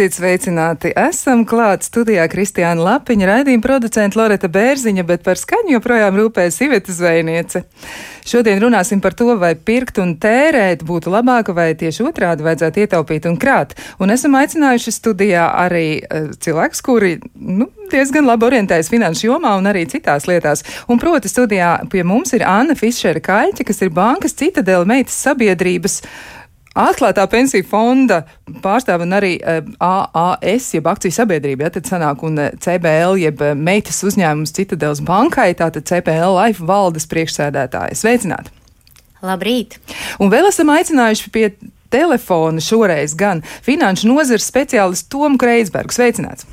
Esiet sveicināti! Esam klāt studijā Kristiāna Lapiņa, raidījuma producenta Loreta Bērziņa, bet par skaņu joprojām rūpējas Iveta Zvejniece. Šodien runāsim par to, vai pirkt un tērēt būtu labāk, vai tieši otrādi vajadzētu ietaupīt un krāt. Un esam aicinājuši studijā arī uh, cilvēkus, kuri, nu, diezgan labi orientējas finanšu jomā un arī citās lietās. Un proti studijā pie mums ir Anna Fišera Kaļķa, kas ir bankas Citadela meitas sabiedrības Atklātā pensiju fonda pārstāv un arī eh, AAS, jeb akciju sabiedrība, ja tad sanāk un eh, CBL, jeb uh, meitas uzņēmums Citadels bankai, tātad CBL Life valdes priekšsēdētāja. Sveicināti! Labrīt! Un vēl esam aicinājuši pie telefona šoreiz gan finanšu nozares speciālistu Tomu Kreisbergu. Sveicināts!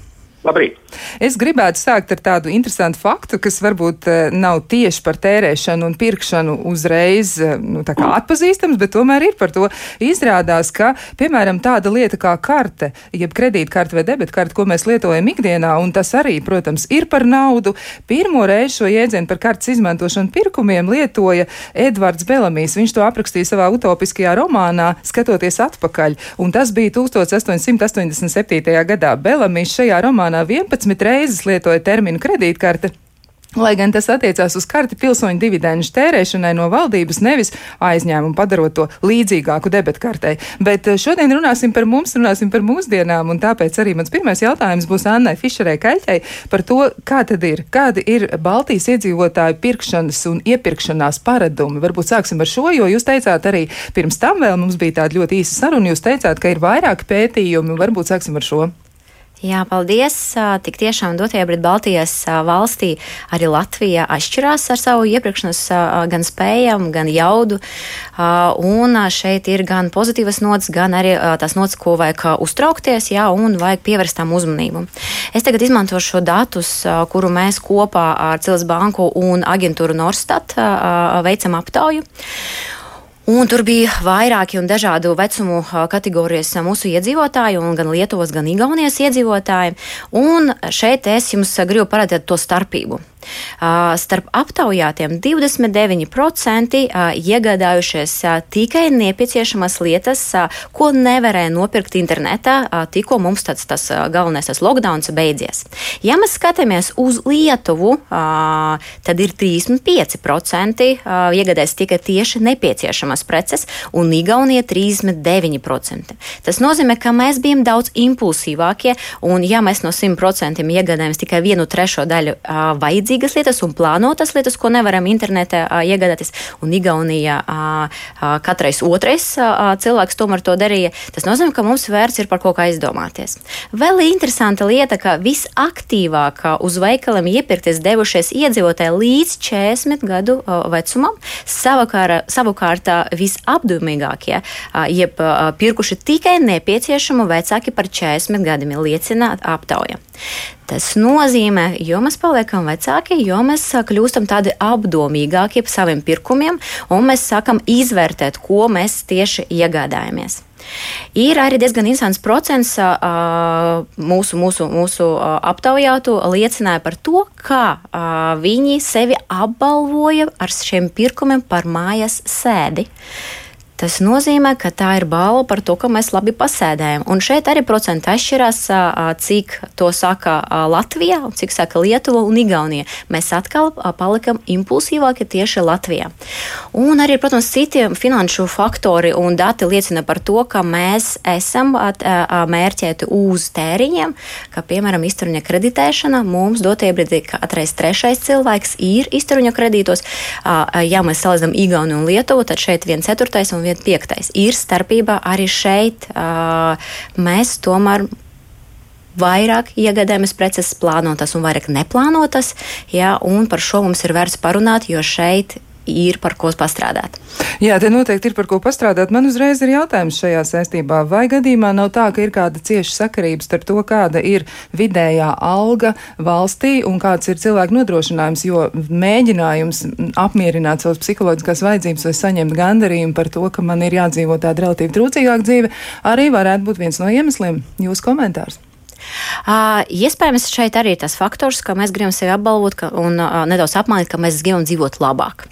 Labrīt! Es gribētu sākt ar tādu interesantu faktu, kas varbūt uh, nav tieši par tērēšanu un pirkšanu uzreiz uh, nu, atpazīstams, bet tomēr ir par to. Izrādās, ka, piemēram, tāda lieta kā karte, jeb kredītkarte vai debetkarte, ko mēs lietojam ikdienā, un tas arī, protams, ir par naudu. Pirmo reizi šo jēdzienu par kartes izmantošanu pirkumiem lietoja Edvards Belamīs. Viņš to aprakstīja savā utopiskajā romānā, skatoties atpakaļ, un tas bija 1887. gadā. Belamīs šajā romānā 11 reizes lietoja terminu kredītkarte. Lai gan tas attiecās uz karti pilsoņu dividendžu tērēšanai no valdības, nevis aizņēmumu padarot to līdzīgāku debetkartei. Bet eh, šodien runāsim par mums, runāsim par mūsdienām, un tāpēc arī mans pirmais jautājums būs Annai Fišerei Kaļķei par to, kā tad ir, kādi ir Baltijas iedzīvotāju pirkšanas un iepirkšanās paradumi. Varbūt sāksim ar šo, jo jūs teicāt arī pirms tam vēl mums bija tāda ļoti īsa saruna, jūs teicāt, ka ir vairāki pētījumi, varbūt sāksim ar šo. Jā, paldies. Tik tiešām dotajā brīdī Baltijas valstī arī Latvija atšķirās ar savu iepirkšanas gan spējām, gan jaudu. Un šeit ir gan pozitīvas nots, gan arī tās nots, ko vajag uztraukties, jā, un vajag pievērst tam uzmanību. Es tagad izmantošu datus, kuru mēs kopā ar Cilvēks banku un aģentūru Norstat veicam aptauju. Un tur bija vairāki un dažādu vecumu kategorijas mūsu iedzīvotāji, gan Lietuvas, gan Igaunijas iedzīvotāji. Un šeit es jums gribu parādīt to starpību. Starp aptaujātiem 29% iegādājušies tikai nepieciešamas lietas, ko nevarēja nopirkt internetā, tikko mums tāds tas galvenais tas lockdowns beidzies. Ja mēs skatāmies uz Lietuvu, tad ir 35% iegādājas tikai tieši nepieciešamas preces, un Igaunija 39%. Tas nozīmē, ka mēs bijām daudz impulsīvākie, un ja mēs no 100% iegādājamies tikai vienu trešo daļu vajadzību, vajadzīgas lietas un plānotas lietas, ko nevaram internetā iegādāties. Un Igaunijā katrais otrais cilvēks tomēr to darīja. Tas nozīmē, ka mums vērts ir par kā aizdomāties. Vēl interesanta lieta, ka visaktīvāk uz veikaliem iepirkties devušies iedzīvotāji līdz 40 gadu vecumam, savukārt, savukārt visapdomīgākie, jeb pirkuši tikai nepieciešamu vecāki par 40 gadiem, liecina aptauja. Tas nozīmē, jo mēs paliekam vecāki, jo mēs kļūstam tādi apdomīgāki par saviem pirkumiem, un mēs sākam izvērtēt, ko mēs tieši iegādājamies. Ir arī diezgan interesants procents mūsu, mūsu, mūsu aptaujātu liecināja par to, kā viņi sevi apbalvoja ar šiem pirkumiem par mājas sēdi. Tas nozīmē, ka tā ir balva par to, ka mēs labi pasēdējam. Un šeit arī procenti atšķirās, cik to saka Latvija, cik saka Lietuva un Igaunija. Mēs atkal palikam impulsīvāki tieši Latvijā. Un arī, protams, citi finanšu faktori un dati liecina par to, ka mēs esam mērķēti uz tēriņiem, ka, piemēram, izturņa kreditēšana mums dotie brīdī katrais trešais cilvēks ir izturņa kredītos. Ja mēs salīdzinām Igauniju un Lietuvu, tad šeit viens ceturtais un vieta piektais. Ir starpība arī šeit. Mēs tomēr vairāk iegādājamies preces plānotas un vairāk neplānotas. Jā, un par šo mums ir vērts parunāt, jo šeit ir par ko pastrādāt. Jā, te noteikti ir par ko pastrādāt. Man uzreiz ir jautājums šajā saistībā. Vai gadījumā nav tā, ka ir kāda cieša sakarība starp to, kāda ir vidējā alga valstī un kāds ir cilvēku nodrošinājums, jo mēģinājums apmierināt savas psiholoģiskās vajadzības vai saņemt gandarījumu par to, ka man ir jādzīvo tāda relatīvi trūcīgāka dzīve, arī varētu būt viens no iemesliem. Jūsu komentārs? Uh, iespējams, šeit arī ir tas faktors, ka mēs gribam sevi apbalvot ka, un uh, nedaudz apmānīt, ka mēs gribam dzīvot labāk.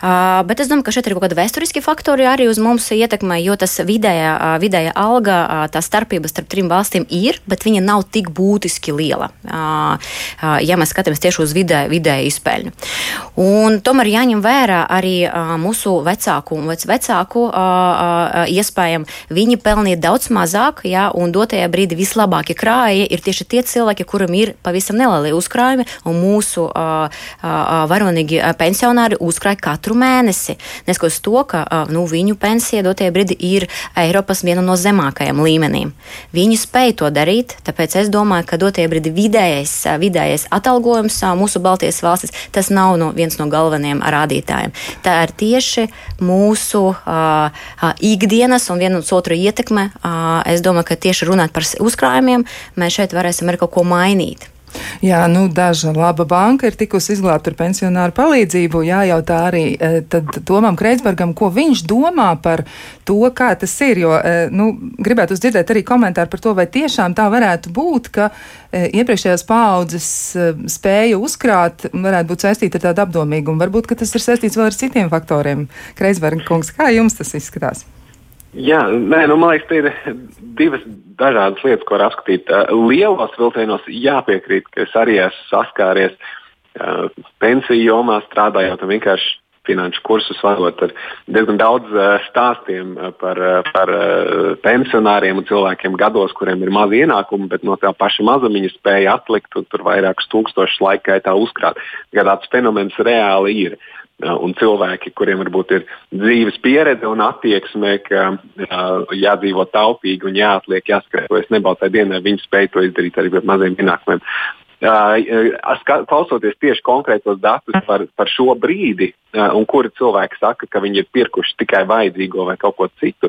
Uh, bet es domāju, ka šeit ir kaut kāda vēsturiski faktori arī uz mums ietekmē, jo tas vidējā, uh, vidējā alga, uh, tā starpība starp trim valstīm ir, bet viņa nav tik būtiski liela, uh, uh, ja mēs skatāmies tieši uz vidē, vidēju izpēļņu. Un tomēr jāņem vērā arī uh, mūsu vecāku un vec vecāku uh, uh, iespējām. Viņi pelnīja daudz mazāk, ja, un dotajā brīdī vislabākie krāji ir tieši tie cilvēki, kuriem ir pavisam nelieli uzkrājumi, un mūsu uh, uh, varonīgi pensionāri uzkrāja katru mēnesi. Neskatoties to, ka nu, viņu pensija dotie brīdi ir Eiropas viena no zemākajām līmenīm. Viņi spēja to darīt, tāpēc es domāju, ka dotie brīdi vidējais, vidējais atalgojums mūsu Baltijas valstis, tas nav no, viens no galvenajiem rādītājiem. Tā ir tieši mūsu uh, ikdienas un vienam otru ietekme. Uh, es domāju, ka tieši runāt par uzkrājumiem, mēs šeit varēsim arī kaut ko mainīt. Jā, nu, daža laba banka ir tikusi izglābta ar pensionāru palīdzību. Jājautā arī e, Tomam Kreitsbergam, ko viņš domā par to, kā tas ir. Jo, e, nu, gribētu dzirdēt arī komentāru par to, vai tiešām tā varētu būt, ka e, iepriekšējās paaudzes spēja uzkrāt varētu būt saistīta ar tādu apdomīgumu. Varbūt, tas ir saistīts vēl ar citiem faktoriem. Kreitsberga kungs, kā jums tas izskatās? Jā, nē, nu, man liekas, tie ir divas dažādas lietas, ko var apskatīt. Lielos vilcienos jāpiekrīt, ka es arī esmu saskāries uh, pensiju jomā, strādājot un vienkārši finanšu kursus vadot ar diezgan daudz uh, stāstiem par, par pensionāriem un cilvēkiem gados, kuriem ir mazi ienākumi, bet no tā paša mazumiņa spēja atlikt un tur vairākus tūkstošus laika gaitā uzkrāt. Tāds fenomens reāli ir. Uh, un cilvēki, kuriem varbūt ir dzīves pieredze un attieksme, ka uh, jādzīvo taupīgi un jāatliek, jāskatās nebaltai dienai, viņi spēj to izdarīt arī ar maziem ienākumiem. Uh, klausoties tieši konkrētos datus par, par šo brīdi, uh, un kuri cilvēki saka, ka viņi ir pirkuši tikai vajadzīgo vai kaut ko citu,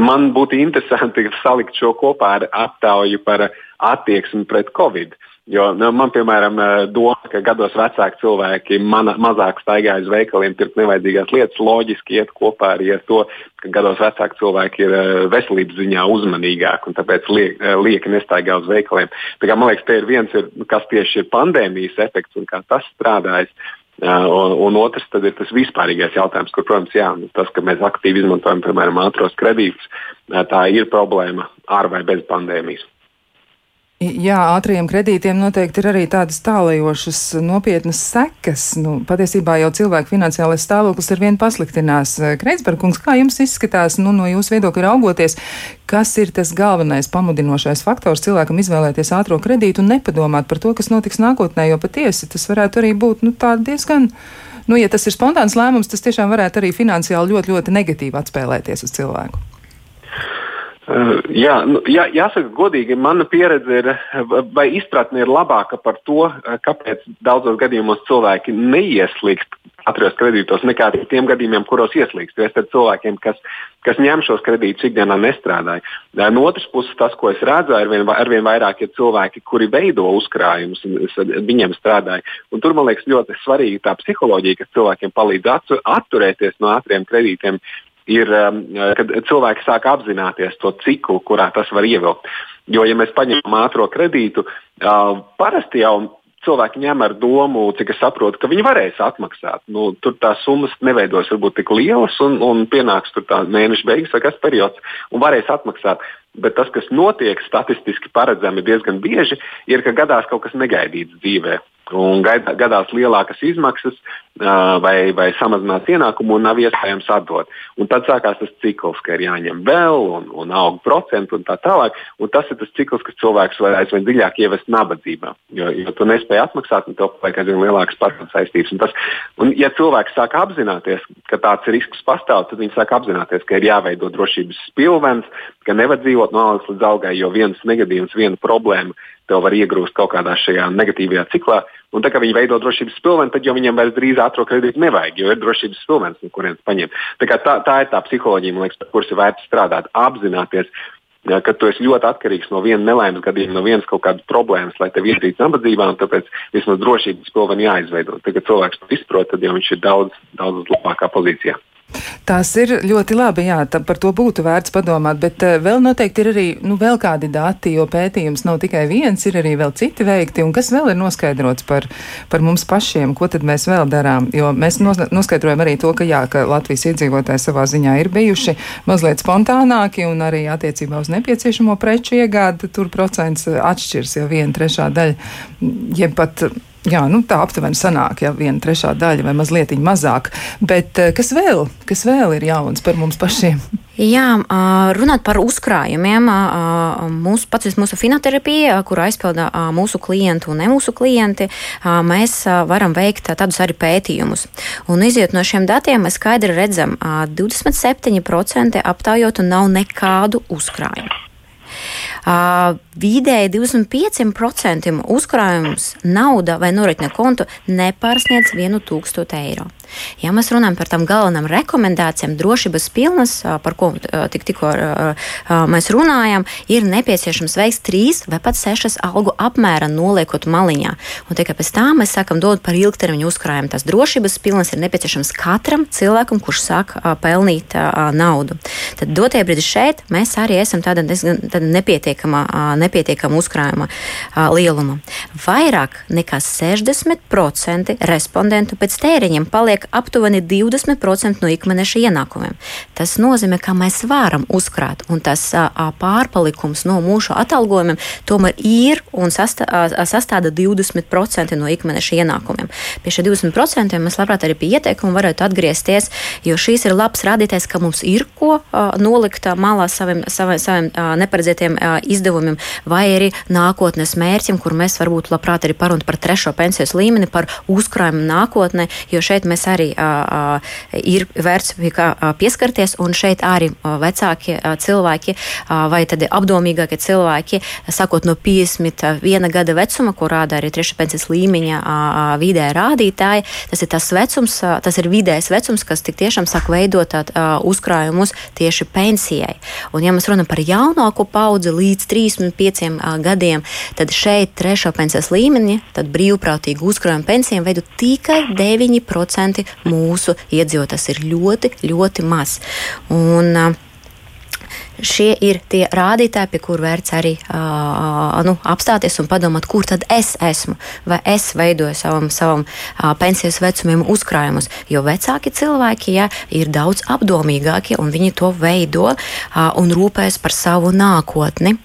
man būtu interesanti salikt šo kopā ar aptauju par attieksmi pret Covid. Uh, Jo nu, man, piemēram, eh, doma, ka gados vecāki cilvēki man, mazāk staigā uz veikaliem, pirkt nevajadzīgās lietas, loģiski iet kopā arī ar to, ka gados vecāki cilvēki ir eh, veselības ziņā uzmanīgāki un tāpēc liek, eh, lieki nestaigā uz veikaliem. Tā kā, man liekas, te ir viens, ir, kas tieši ir pandēmijas efekts un kā tas strādājas. Un, un otrs ir tas vispārīgais jautājums, kur, protams, jā, nu, tas, ka mēs aktīvi izmantojam, piemēram, ātros kredītus, tā ir problēma ar vai bez pandēmijas. Jā, ātriem kredītiem noteikti ir arī tādas tālajošas, nopietnas sekas. Nu, patiesībā jau cilvēku finansiālais stāvoklis ar vien pasliktinās. Kreitsbergs, kā jums izskatās, nu, no jūsu viedokļa raugoties, kas ir tas galvenais pamudinošais faktors cilvēkam izvēlēties ātro kredītu un nepadomāt par to, kas notiks nākotnē, jo patiesi tas varētu arī būt nu, diezgan. Nu, ja tas ir spontāns lēmums, tas tiešām varētu arī finansiāli ļoti, ļoti negatīvi atspēlēties uz cilvēku. Uh, jā, nu, jā, jāsaka, godīgi, mana pieredze ir, vai izpratne ir labāka par to, uh, kāpēc daudzos gadījumos cilvēki neieslīgst atrast kredītos, nekā tiem gadījumiem, kuros ieslīgst. Es tad cilvēkiem, kas, kas ņem šos kredītus, ikdienā nestrādāju. Uh, no otras puses, tas, ko es redzu, arvien, arvien vairāk ir cilvēki, kuri veido uzkrājumus, un es viņiem strādāju. Un tur man liekas ļoti svarīga tā psiholoģija, kas cilvēkiem palīdz atturēties no ātriem kredītiem ir, um, kad cilvēki sāk apzināties to ciklu, kurā tas var ievilkt. Jo, ja mēs paņemam ātrā kredītu, uh, parasti jau cilvēki ņem ar domu, cik es saprotu, ka viņi varēs atmaksāt. Nu, tur tās summas neveidos varbūt tik lielas, un, un pienāks tur tā mēneša beigas vai kas periods, un varēs atmaksāt. Bet tas, kas notiek statistiski paredzami diezgan bieži, ir, ka gadās kaut kas negaidīts dzīvē. Un gadās lielākas izmaksas vai, vai samazināts ienākumu un nav iespējams atdot. Un tad sākās tas cikls, ka ir jāņem vēl un, un aug procentu un tā tālāk. Un tas ir tas cikls, kas cilvēks var aizvien dziļāk ievest nabadzībā. Jo, jo tu nespēji atmaksāt, un tev paliek aizvien lielākas parādu saistības. Un tas, un, ja cilvēks sāk apzināties, ka tāds risks pastāv, tad viņi sāk apzināties, ka ir jāveido drošības spilvens, ka nevar dzīvot no algas līdz algai, jo viens negadījums, viena problēma tev var iegrūst kaut kādā šajā negatīvajā ciklā. Un tā kā viņi veido drošības spilveni, tad jau viņiem vairs drīz ātrāk kredītu nevajag, jo ir drošības spilvens, no kurienes paņemt. Tā, tā, tā ir tā psiholoģija, liekas, par kuras ir vērts strādāt, apzināties, ja, ka tu esi ļoti atkarīgs no viena nelaimes gadījuma, no vienas kaut kādas problēmas, lai tevi ietītu nabadzībā, un tāpēc vismaz drošības spilveni jāizveido. Tagad cilvēks to izprot, tad jau viņš ir daudz, daudz labākā pozīcijā. Tas ir ļoti labi, jā, tā, par to būtu vērts padomāt, bet uh, vēl noteikti ir arī nu, vēl kādi dati, jo pētījums nav tikai viens, ir arī vēl citi veikti, un kas vēl ir noskaidrots par, par mums pašiem, ko tad mēs vēl darām, jo mēs nos, noskaidrojam arī to, ka jā, ka Latvijas iedzīvotāji savā ziņā ir bijuši mazliet spontānāki, un arī attiecībā uz nepieciešamo preču iegādi tur procents atšķirs, ja viena trešā daļa, jeb pat Jā, nu, tā aptuveni sanāk, ja viena trešā daļa vai mazliet mazāk. Bet eh, kas vēl, kas vēl ir jauns par mums pašiem? Jā, runāt par uzkrājumiem. Mūsu, pats mūsu finoterapija, kuru aizpilda mūsu klienti un ne mūsu klienti, mēs varam veikt tādus arī pētījumus. Un iziet no šiem datiem, mēs skaidri redzam, ka 27% aptaujotu nav nekādu uzkrājumu. Vidēji 25% uzkrājums nauda vai noritne kontu nepārsniedz 1000 eiro. Ja mēs runājam par tām galvenām rekomendācijām, drošības pilnas, par ko tik, tikko mēs runājam, ir nepieciešams veikt trīs vai pat sešas algu apmēra noliekot maliņā. Un tikai pēc tam mēs sākam dot par ilgtermiņu uzkrājumu. Tas drošības pilnas ir nepieciešams katram cilvēkam, kurš sāk pelnīt naudu. Tad dotie brīdi šeit mēs arī esam tāda nepietiekama, nepietiekama uzkrājuma lieluma. Vairāk nekā 60% respondentu pēc tēriņiem paliek aptuveni 20% no ikmēneša ienākumiem. Tas nozīmē, ka mēs varam uzkrāt, un tas pārpalikums no mūsu atalgojumiem tomēr ir un sastāda 20% no ikmēneša ienākumiem. Pie šiem 20% mēs labprāt arī pie ieteikumu varētu atgriezties, jo šīs ir labs rādītājs, ka mums ir ko nolikt malā saviem, saviem, saviem neparedzētiem izdevumiem, vai arī nākotnes mērķim, kur mēs varbūt labprāt arī parunātu par trešo pensijas līmeni, par uzkrājumu nākotnē, jo šeit mēs arī ir vērts pieskarties, un šeit arī vecākie cilvēki vai tad apdomīgākie cilvēki, sakot no 51 gada vecuma, ko rāda arī trešā pensijas līmeņa vidē rādītāji, tas ir tas vecums, tas ir vidējais vecums, kas tik tiešām sāk veidot uzkrājumus tieši pensijai. Un, ja mēs runājam par jaunāko paudzi līdz 35 gadiem, tad šeit trešā pensijas līmenī, tad brīvprātīgi uzkrājuma pensijām veido tikai 9% mūsu iedzīvotāji. Tas ir ļoti, ļoti maz. Un, šie ir tie rādītāji, pie kuriem vērts arī uh, nu, apstāties un padomāt, kur tad es esmu. Vai es veidoju savam, savam uh, pensijas vecumam uzkrājumus. Jo vecāki cilvēki ja, ir daudz apdomīgāki un viņi to veido uh, un rūpēs par savu nākotni.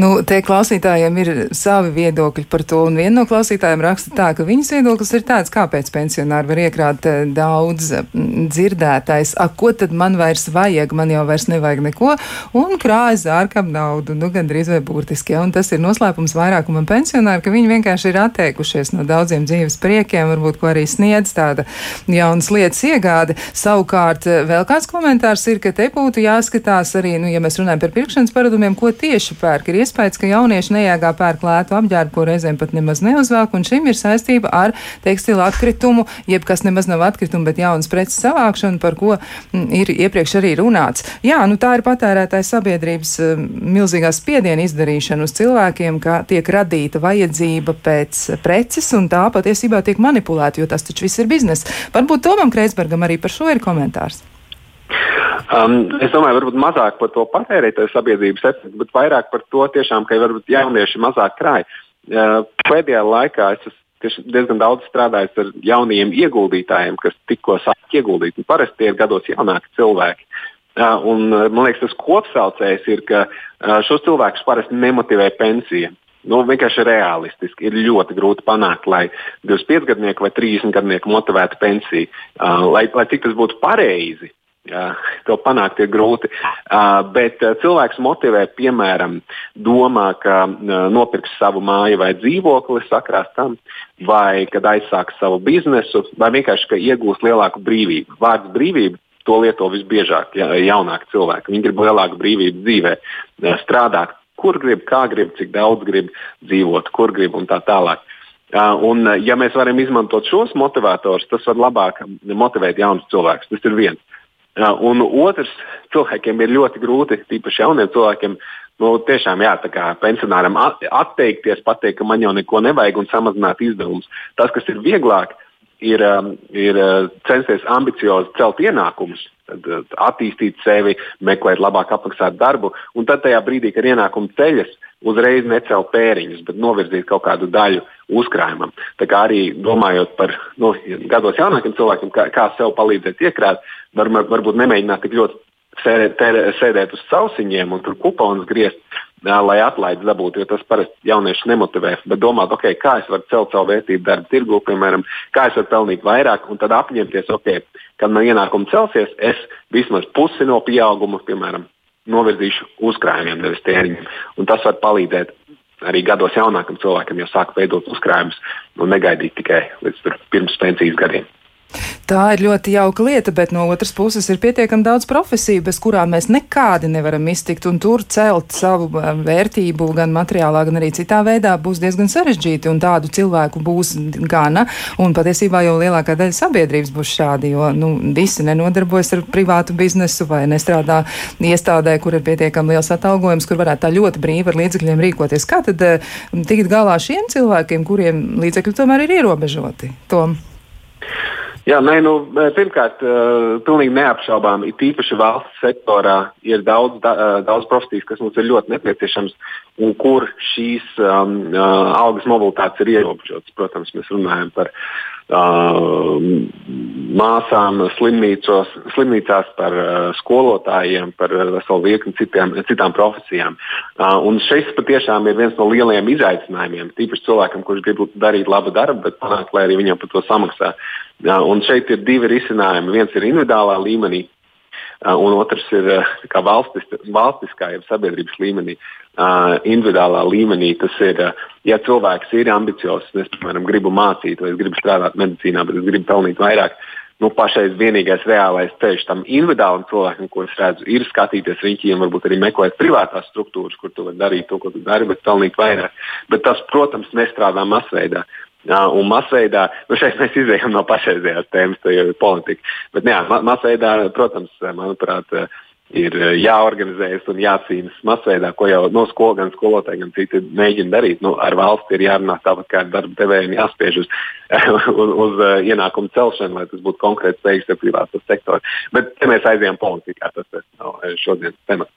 Nu, te klausītājiem ir savi viedokļi par to, un viena no klausītājiem raksta tā, ka viņas viedoklis ir tāds, kāpēc pensionāri var iekrāt eh, daudz dzirdētais, ak, ko tad man vairs vajag, man jau vairs nevajag neko, un krāja zārkam naudu, nu, gandrīz vai burtiski, ja, un tas ir noslēpums vairākumam pensionāri, ka viņi vienkārši ir atteikušies no daudziem dzīves priekiem, varbūt, ko arī sniedz tāda jaunas lietas iegāde. Savukārt, eh, vēl kāds komentārs ir, ka te būtu jāskatās arī, nu, ja mēs runājam par pirkšanas paradumiem, ko tieši pērk pērk. Ir iespējas, ka jaunieši nejāgā pērk lētu apģērbu, ko reizēm pat nemaz neuzvelk, un šim ir saistība ar tekstilu atkritumu, jeb kas nemaz nav atkritumu, bet jaunas preces savākšanu, par ko m, ir iepriekš arī runāts. Jā, nu tā ir patērētājs sabiedrības m, milzīgā spiediena izdarīšana uz cilvēkiem, ka tiek radīta vajadzība pēc preces, un tā patiesībā tiek manipulēta, jo tas taču viss ir biznesa. Varbūt Tomam Kreisbergam arī par šo ir komentārs. Um, es domāju, varbūt mazāk par to patērētāju sabiedrības efektu, bet vairāk par to, tiešām, ka varbūt jaunieši mazāk krāj. Uh, pēdējā laikā es esmu diezgan daudz strādājis ar jauniem ieguldītājiem, kas tikko sāk ieguldīt. Un parasti tie ir gados jaunāki cilvēki. Uh, un, man liekas, tas kopsaucējs ir, ka uh, šos cilvēkus parasti nemotivē pensija. Nu, vienkārši realistiski ir ļoti grūti panākt, lai 25 gadnieku vai 30 gadnieku motivētu pensiju. Uh, lai, lai cik tas būtu pareizi, Jā, to panākt ir grūti. Uh, bet uh, cilvēks motivē, piemēram, domā, ka uh, nopirks savu māju vai dzīvokli sakrās tam, vai kad aizsāks savu biznesu, vai vienkārši ka iegūs lielāku brīvību. Vārds brīvība to lieto visbiežāk ja, jaunāki cilvēki. Viņi grib lielāku brīvību dzīvē, strādāt, kur grib, kā grib, cik daudz grib dzīvot, kur grib un tā tālāk. Un, ja mēs varam izmantot šos motivatorus, tas var labāk motivēt jaunus cilvēkus. Tas ir viens. Un otrs, cilvēkiem ir ļoti grūti, tīpaši jauniem cilvēkiem, nu, tiešām jā, pensionāram atteikties, pateikt, ka man jau neko nevajag un samazināt izdevumus. Tas, kas ir vieglāk, ir, ir censties ambiciozi celt ienākumus, tad attīstīt sevi, meklēt labāk apmaksātu darbu, un tad tajā brīdī, kad ienākumi ceļas, uzreiz necelt pēriņus, bet novirzīt kaut kādu daļu uzkrājumam. Tā kā arī domājot par nu, gados jaunākiem cilvēkiem, kā, kā sev palīdzēt iekrāt, var, varbūt nemēģināt tik ļoti sēdēt, sēdēt uz sausiņiem un tur kuponus griezt, lai atlaides dabūtu, jo tas parasti jauniešus nemotivē. Bet domāt, okay, kā es varu celt savu vērtību darba tirgu, piemēram, kā es varu pelnīt vairāk, un tad apņemties, okay, kad man ienākumi celsies, es vismaz pusi no pieauguma, piemēram, novirzīšu uzkrājumiem, nevis tēriņiem. Un tas var palīdzēt arī gados jaunākam cilvēkam, jau sāk veidot uzkrājumus un negaidīt tikai līdz pirms pensijas gadiem. Tā ir ļoti jauka lieta, bet no otras puses ir pietiekami daudz profesiju, bez kurām mēs nekādi nevaram iztikt, un tur celt savu um, vērtību gan materiālā, gan arī citā veidā būs diezgan sarežģīti, un tādu cilvēku būs gana, un patiesībā jau lielākā daļa sabiedrības būs šādi, jo, nu, visi nenodarbojas ar privātu biznesu vai nestrādā iestādē, kur ir pietiekami liels atalgojums, kur varētu tā ļoti brīvi ar līdzekļiem rīkoties. Kā tad uh, tikt galā šiem cilvēkiem, kuriem līdzekļi tomēr ir ierobežoti? Tom? Jā, nē, nu, pirmkārt, uh, pilnīgi neapšaubām, it īpaši valsts sektorā ir daudz, da, daudz profesijas, kas mums ir ļoti nepieciešams un kur šīs um, uh, algas mobilitātes ir ierobežotas. Protams, mēs runājam par uh, māsām, slimnīcās, par uh, skolotājiem, par veselu virkni citiem, citām profesijām. Uh, un šis patiešām ir viens no lielajiem izaicinājumiem. Tīpaši cilvēkam, kurš grib darīt labu darbu, bet panākt, lai arī viņam par to samaksā. Jā, un šeit ir divi risinājumi. Viens ir individuālā līmenī, un otrs ir valstis, valstiskā, jeb sabiedrības līmenī. Individuālā līmenī tas ir, ja cilvēks ir ambiciozs, es, piemēram, gribu mācīt, vai es gribu strādāt medicīnā, bet es gribu pelnīt vairāk. Nu, pašais vienīgais reālais ceļš tam individuālam cilvēkam, ko es redzu, ir skatīties rīķiem, varbūt arī meklēt privātās struktūras, kur tu vari darīt to, ko tu dari, bet pelnīt vairāk. Bet tas, protams, nestrādā masveidā. Uh, un masveidā, nu šeit mēs izējām no pašreizējās tēmas, tā jau ir politika. Bet jā, masveidā, protams, manuprāt, ir jāorganizējas un jācīnās masveidā, ko jau no skolas, gan skolotāji, gan citi mēģina darīt. Nu, ar valsti ir jārunā tāpat kā ar darba devējiem, jāspiež uz, uz, uz ienākumu celšanu, lai tas būtu konkrēts veids ar privāto sektoru. Bet te mēs aizējām politikā, tas nav šodienas temats.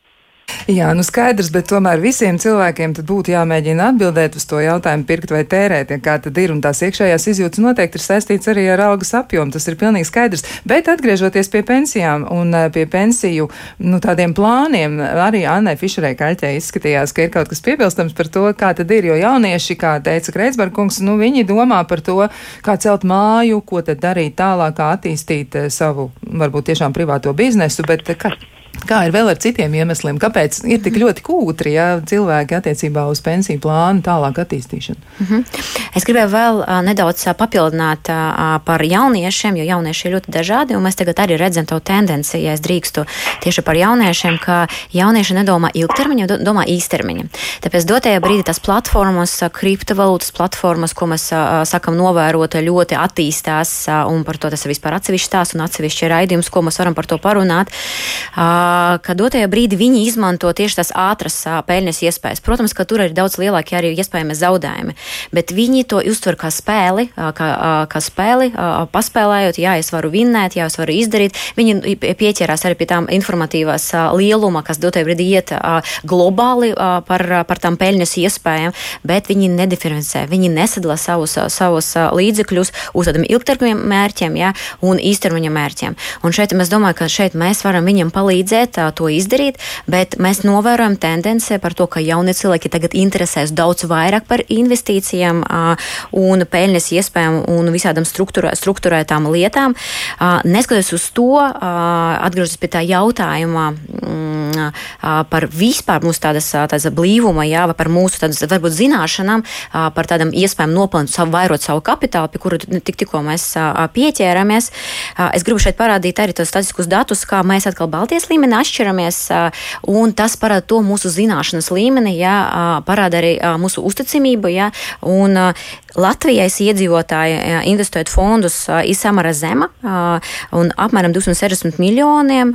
Jā, nu skaidrs, bet tomēr visiem cilvēkiem būtu jāmēģina atbildēt uz to jautājumu, pirkt vai tērēt, ja kā tad ir, un tās iekšējās izjūtas noteikti ir saistīts arī ar algas apjomu, tas ir pilnīgi skaidrs. Bet atgriežoties pie pensijām un eh, pie pensiju, nu tādiem plāniem, arī Annai Fišerai Kaļķē izskatījās, ka ir kaut kas piebilstams par to, kā tad ir, jo jaunieši, kā teica Kreitsbergungs, nu viņi domā par to, kā celt māju, ko tad darīt tālāk, kā attīstīt eh, savu, varbūt tiešām privāto biznesu, bet kā, Kā ir vēl ar citiem iemesliem? Kāpēc ir tik ļoti kūtri ja, cilvēki attiecībā uz pensiju plānu tālāk attīstīšanu? Mm -hmm. Es gribēju vēl uh, nedaudz uh, papildināt uh, par jauniešiem, jo jaunieši ir ļoti dažādi, un mēs tagad arī redzam to tendenci, ja es drīkstu tieši par jauniešiem, ka jaunieši nedomā ilgtermiņa, domā īstermiņa. Tāpēc dotajā brīdī tās platformas, kriptovalūtas platformas, ko mēs sakam novērot, ļoti attīstās, un par to tas ir vispār atsevišķs tās un atsevišķi raidījums, ko mēs varam par to parunāt. Uh, ka dotajā brīdī viņi izmanto tieši tās ātras peļņas iespējas. Protams, ka tur ir daudz lielāki arī iespējami zaudējumi, bet viņi to uztver kā spēli, kā, kā spēli, paspēlējot, jā, es varu vinnēt, jā, es varu izdarīt. Viņi pieķerās arī pie tām informatīvās lieluma, kas dotajā brīdī iet globāli par, par tām peļņas iespējām, bet viņi nediferencē, viņi nesadala savus, savus līdzekļus uz tādiem ilgtermiņa mērķiem jā, un īstermiņa mērķiem. Un šeit mēs domājam, ka šeit mēs varam viņiem palīdzēt palīdzēt to izdarīt, bet mēs novērojam tendenci par to, ka jaunie cilvēki tagad interesēs daudz vairāk par investīcijām un peļņas iespējām un visādām struktūrē, struktūrētām lietām. Neskatoties uz to, atgriežoties pie tā jautājuma mm, par vispār mūsu tādas, tādas blīvuma, jā, vai par mūsu tādas, varbūt zināšanām, par tādām iespējām nopelnīt savu, vairot savu kapitālu, pie kura tik, tikko mēs pieķēramies. Es gribu šeit parādīt arī tos statistiskus datus, kā mēs atkal Baltijas līmenī līmeni atšķiramies, un tas parāda to mūsu zināšanas līmeni, jā, parāda arī mūsu uzticamību, jā, un Latvijas iedzīvotāji investējot fondus ir samara zema un apmēram 260 miljoniem.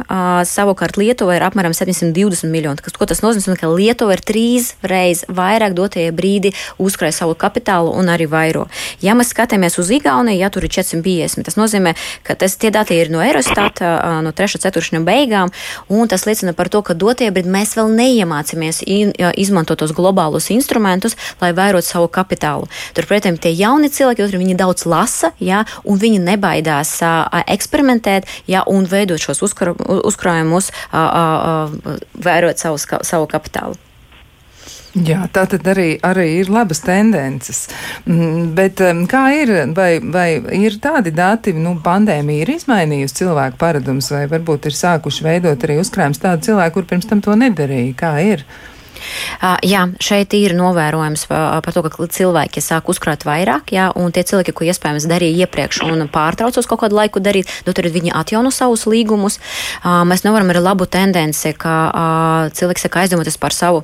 Savukārt Lietuva ir apmēram 720 miljoni. Kas, ko tas nozīmē? Ka Lietuva ir trīs reizes vairāk dotajā brīdī uzkrāja savu kapitālu un arī vairo. Ja mēs skatāmies uz Igauniju, ja tur ir 450, tas nozīmē, ka tas, tie dati ir no Eurostata, no 3. ceturkšņa beigām, un tas liecina par to, ka dotajā brīdī mēs vēl neiemācāmies izmantot tos globālus instrumentus, lai vairotu savu kapitālu. Turpretī tie jauni cilvēki, viņi daudz lasa, ja, un viņi nebaidās uh, eksperimentēt ja, un veidot šos uzkrājumus, uh, uh, vērot savu, savu kapitālu. Jā, tā tad arī, arī ir labas tendences. Mm, bet kā ir, vai, vai ir tādi dati, nu, pandēmija ir izmainījusi cilvēku paradumus, vai varbūt ir sākuši veidot arī uzkrājums tādu cilvēku, kur pirms tam to nedarīja? Kā ir? Uh, jā, šeit ir novērojams par to, ka cilvēki sāk uzkrāt vairāk, jā, un tie cilvēki, ko iespējams darīja iepriekš un pārtraucos kaut kādu laiku darīt, nu, tad viņi atjauno savus līgumus. Uh, mēs nevaram ar labu tendenci, ka cilvēks saka aizdomoties par savu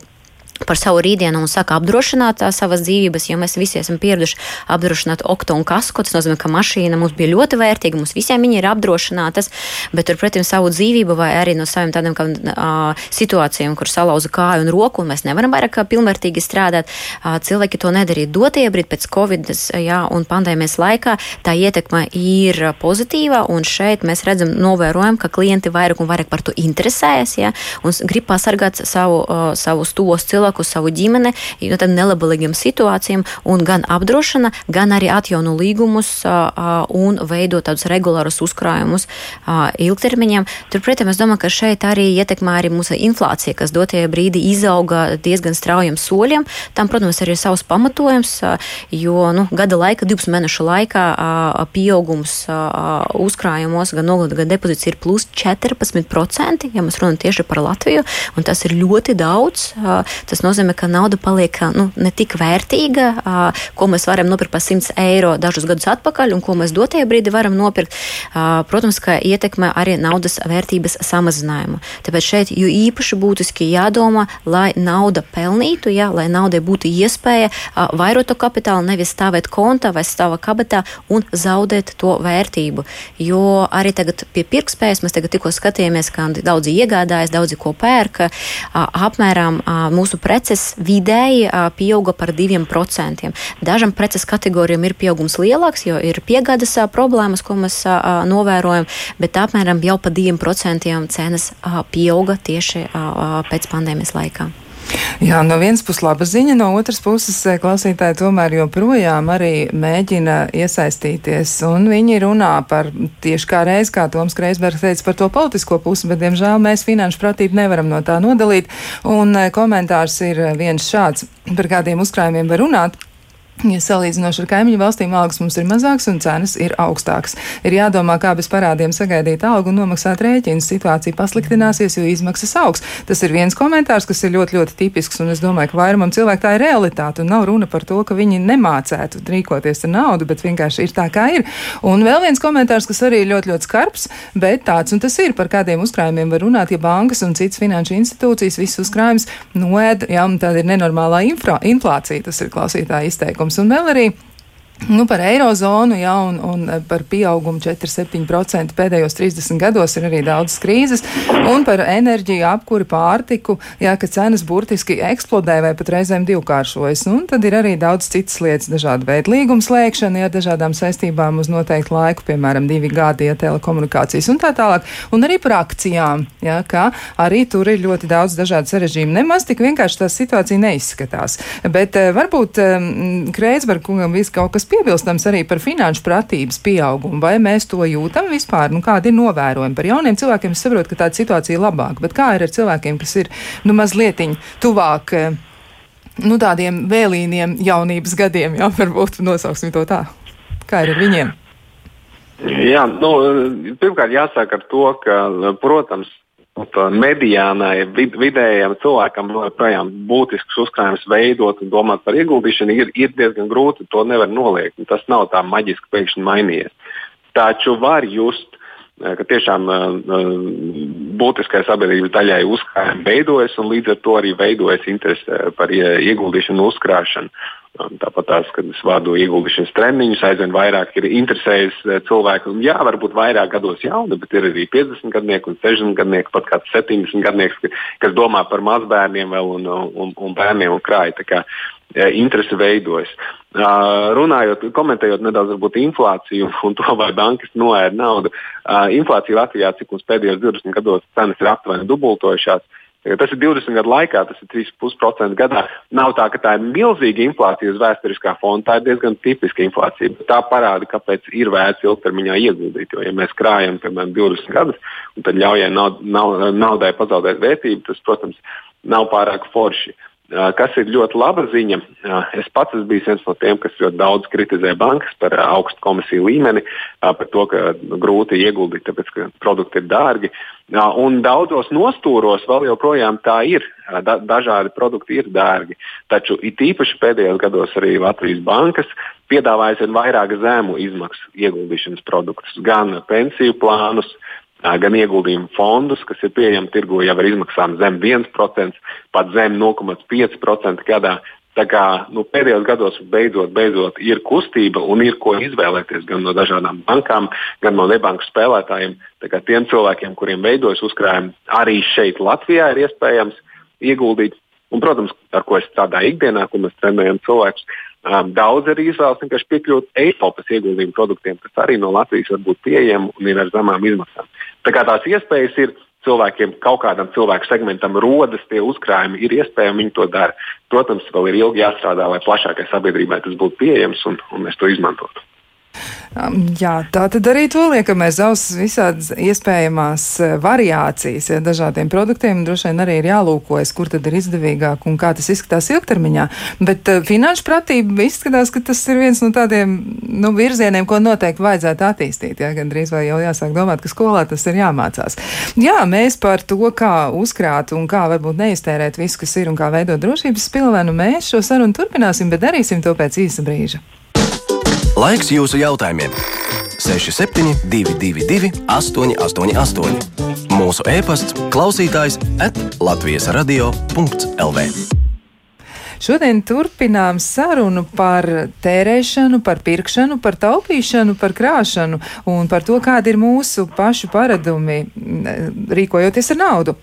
par savu rītdienu un saka apdrošināt savas dzīvības, jo mēs visi esam pieraduši apdrošināt oktu un kasku. Tas nozīmē, ka mašīna mums bija ļoti vērtīga, mums visiem viņa ir apdrošinātas, bet turpretī savu dzīvību vai arī no saviem tādiem kā, uh, situācijām, kur salauza kāju un roku, un mēs nevaram vairāk pilnvērtīgi strādāt. Uh, cilvēki to nedarīja dotie brīdi pēc Covid jā, un pandēmijas laikā. Tā ietekme ir pozitīva, un šeit mēs redzam, novērojam, ka klienti vairāk un vairāk par to interesējas jā, un grib pasargāt savu, uh, savus tos cilvēkus cilvēku, savu ģimeni no tādām nelabvēlīgām situācijām, un gan apdrošina, gan arī atjauno līgumus un veido tādus regulārus uzkrājumus ilgtermiņam. Turpretī es domāju, ka šeit arī ietekmē arī mūsu inflācija, kas dotajā brīdī izauga diezgan straujiem soļiem. Tam, protams, arī ir savs pamatojums, jo nu, gada laika, 12 mēnešu laikā pieaugums uzkrājumos gan nogleda, gan depozīts ir plus 14%, ja mēs runājam tieši par Latviju, un tas ir ļoti daudz. Tas Tas nozīmē, ka nauda paliek nu, ne tik vērtīga, ko mēs varam nopirkt par 100 eiro dažus gadus atpakaļ, un ko mēs dotajā brīdī varam nopirkt. Protams, ka ietekmē arī naudas vērtības samazinājumu. Tāpēc šeit jo īpaši būtiski jādomā, lai nauda pelnītu, ja, lai naudai būtu iespēja vairot to kapitālu, nevis stāvēt kontā vai stāvā kabatā un zaudēt to vērtību. Jo arī tagad pie pirktspējas mēs tikko skatījāmies, ka daudzi iegādājas, daudzi ko pērka, apmēram mūsu preces vidēji pieauga par 2%. Dažam preces kategorijām ir pieaugums lielāks, jo ir piegādes problēmas, ko mēs novērojam, bet apmēram jau pa 2% cenas pieauga tieši pēc pandēmijas laikā. Jā, no vienas puses laba ziņa, no otras puses klausītāji tomēr joprojām arī mēģina iesaistīties, un viņi runā par tieši kā reiz, kā Toms Kreisbergs teica, par to politisko pusi, bet, diemžēl, mēs finanšu pratību nevaram no tā nodalīt, un komentārs ir viens šāds, par kādiem uzkrājumiem var runāt. Ja salīdzinoši ar kaimiņu valstīm algas mums ir mazākas un cenas ir augstākas. Ir jādomā, kā bez parādiem sagaidīt algu un nomaksāt rēķinus. Situācija pasliktināsies, jo izmaksas augs. Tas ir viens komentārs, kas ir ļoti, ļoti tipisks, un es domāju, ka vairumam cilvēku tā ir realitāte, nav runa par to, ka viņi nemācētu rīkoties ar naudu, bet vienkārši ir tā, kā ir. Un vēl viens komentārs, kas arī ir ļoti, ļoti skarbs, bet tāds, un tas ir par kādiem uzkrājumiem var runāt, ja bankas un citas finanšu institūcijas visus uzkrājumus noēd, jā, un tāda ir nenormālā infra, inflācija, tas ir klausītāja izteikums protams, un vēl arī Nu, par eirozonu, jā, un, un par pieaugumu 4,7% pēdējos 30 gados ir arī daudz krīzes, un par enerģiju, apkuri, pārtiku, jā, ka cenas burtiski eksplodē vai pat reizēm divkāršojas. Un tad ir arī daudz citas lietas, dažādi veidi līguma slēgšana, jā, dažādām saistībām uz noteiktu laiku, piemēram, divi gadi, ja telekomunikācijas un tā tālāk, un arī par akcijām, jā, ka arī tur ir ļoti daudz dažādu sarežģījumu. Nemaz tik vienkārši tā situācija neizskatās. Bet eh, varbūt eh, Kreisberg kungam viss kaut kas piebilstams arī par finanšu pratības pieaugumu. Vai mēs to jūtam vispār? Nu, kādi ir novērojumi par jauniem cilvēkiem? Es saprotu, ka tāda situācija ir labāka, bet kā ir ar cilvēkiem, kas ir nu, mazliet tuvāk? Nu, tādiem vēlīniem jaunības gadiem, jā, varbūt nosauksim to tā. Kā ir ar viņiem? Jā, nu, pirmkārt, jāsaka ar to, ka, protams, mediānai vid, vidējam cilvēkam joprojām būtisks uzkrājums veidot un domāt par ieguldīšanu ir, ir diezgan grūti. To nevar noliegt. Tas nav tā maģiski pēkšņi mainījies. Taču var just, eh, ka tiešām uh, būtiskai sabiedrības daļai uzkrājumi veidojas un līdz ar to arī veidojas interese par ieguldīšanu un uzkrāšanu. Tāpat tās, kad es vādu ieguldīšanas treniņus, aizvien vairāk ir interesējis cilvēki. Un, jā, varbūt vairāk gados jauni, bet ir arī 50 gadnieki un 60 gadnieki, pat kāds 70 gadnieks, kas domā par mazbērniem vēl un, un, un bērniem un krāju interese veidojas. Uh, runājot, komentējot nedaudz par inflāciju un to, vai bankas noēda naudu, uh, inflācija Latvijā, cik mums pēdējos 20 gados cenas ir aptuveni dubultojušās. Tas ir 20 gadu laikā, tas ir 3,5% gadā. Nav tā, ka tā ir milzīga inflācija uz vēsturiskā fona, tā ir diezgan tipiska inflācija. Tā parāda, kāpēc ir vērts ilgtermiņā ieguldīt. Jo, ja mēs krājam, piemēram, 20 gadus, un tad ļaujam naud, naud, naudai pazaudēt vērtību, tas, protams, nav pārāk forši. Uh, Kas ir ļoti laba ziņa, es pats esmu bijis viens no tiem, kas ļoti daudz kritizē bankas par augstu komisiju līmeni, par to, ka grūti ieguldīt, tāpēc ka produkti ir dārgi. Un daudzos nostūros vēl joprojām tā ir. Da, dažādi produkti ir dārgi. Taču it īpaši pēdējos gados arī Latvijas bankas piedāvājas vien vairāk zemu izmaksu ieguldīšanas produktus, gan pensiju plānus, gan ieguldījumu fondus, kas ir pieejami tirgu jau ar izmaksām zem 1%, pat zem 0,5% gadā. Tā kā nu, pēdējos gados beidzot, beidzot ir kustība un ir ko izvēlēties gan no dažādām bankām, gan no nebanku spēlētājiem. Tiem cilvēkiem, kuriem veidojas uzkrājumi, arī šeit Latvijā ir iespējams ieguldīt. Un, protams, ar ko es strādāju ikdienā, ko mēs trenējam cilvēkus, Um, daudz arī izvēlas vienkārši piekļūt Eiropas ieguldījumu produktiem, kas arī no Latvijas var būt pieejami un ir ar zemām izmaksām. Tā kā tās iespējas ir cilvēkiem, kaut kādam cilvēku segmentam rodas tie uzkrājumi, ir iespējami viņi to dara. Protams, vēl ir ilgi jāstrādā, lai plašākai sabiedrībai tas būtu pieejams un, un mēs to izmantotu. Um, jā, tā tad arī to liekam aiz auss visādas iespējamās eh, variācijas ja, dažādiem produktiem. Droši vien arī ir jālūkojas, kur tad ir izdevīgāk un kā tas izskatās ilgtermiņā. Bet uh, finanšu pratība izskatās, ka tas ir viens no tādiem nu, virzieniem, ko noteikti vajadzētu attīstīt. Ja, Gan drīz vai jau jāsāk domāt, ka skolā tas ir jāmācās. Jā, mēs par to, kā uzkrāt un kā varbūt neiztērēt visu, kas ir un kā veidot drošības pilvenu, mēs šo sarunu turpināsim, bet darīsim to pēc īsa brīža. Laiks jūsu jautājumiem! 6722, 888, mūsu e-pasts, klausītājs at Latvijas radio.lv. Šodien turpinām sarunu par tērēšanu, par pirkšanu, par taupīšanu, par krāšanu un par to, kādi ir mūsu pašu paradumi rīkojoties ar naudu.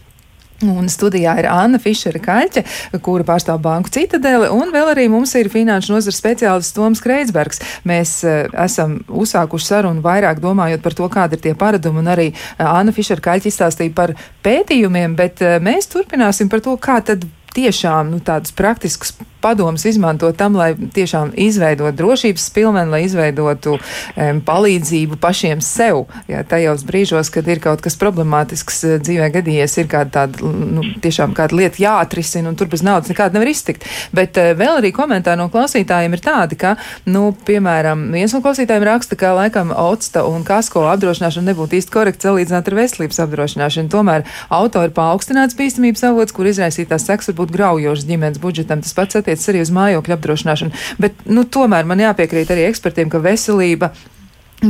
Un studijā ir Anna Fišera Kaļķe, kura pārstāv banku citadeli, un vēl arī mums ir finanšu nozars speciālists Toms Kreitsbergs. Mēs uh, esam uzsākuši sarunu vairāk domājot par to, kāda ir tie paradumi, un arī uh, Anna Fišera Kaļķe izstāstīja par pētījumiem, bet uh, mēs turpināsim par to, kā tad tiešām nu, tādus praktiskus padomus izmantot tam, lai tiešām izveidot drošības pilvenu, lai izveidotu um, palīdzību pašiem sev. Jā, tajos brīžos, kad ir kaut kas problemātisks eh, dzīvē gadījies, ir kāda tāda, nu, tiešām kāda lieta jāatrisina, un tur bez naudas nekāda nevar iztikt. Bet uh, vēl arī komentāri no klausītājiem ir tādi, ka, nu, piemēram, viens no klausītājiem raksta, ka laikam Otsta un Kasko apdrošināšana nebūtu īsti korekti salīdzināt ar veselības apdrošināšanu. Tomēr auto ir paaugstināts bīstamības avots, kur izraisītās seks var būt graujošs ģimenes budžetam. Tas pats attiecas attiecas arī uz mājokļu apdrošināšanu. Bet, nu, tomēr man jāpiekrīt arī ekspertiem, ka veselība.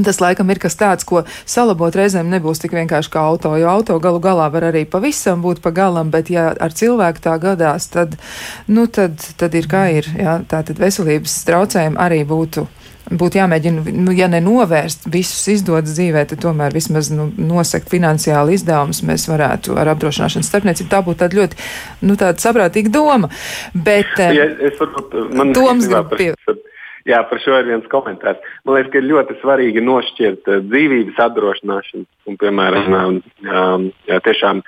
Tas laikam ir kas tāds, ko salabot reizēm nebūs tik vienkārši kā auto, jo auto galu galā var arī pavisam būt pa galam, bet ja ar cilvēku tā gadās, tad, nu, tad, tad ir kā ir. Jā, tā tad veselības traucējumi arī būtu būtu jāmēģina, nu, ja ne novērst visus izdodas dzīvē, tad tomēr vismaz nu, nosekt finansiāli izdevumus mēs varētu ar apdrošināšanas starpniecību. Tā būtu tāda ļoti nu, tāda saprātīga doma. Bet, ja, es varbūt, man Toms grib pie... Jā, par šo ir viens komentārs. Man liekas, ka ir ļoti svarīgi nošķirt uh, dzīvības apdrošināšanu un, piemēram, um, um, jā, tiešām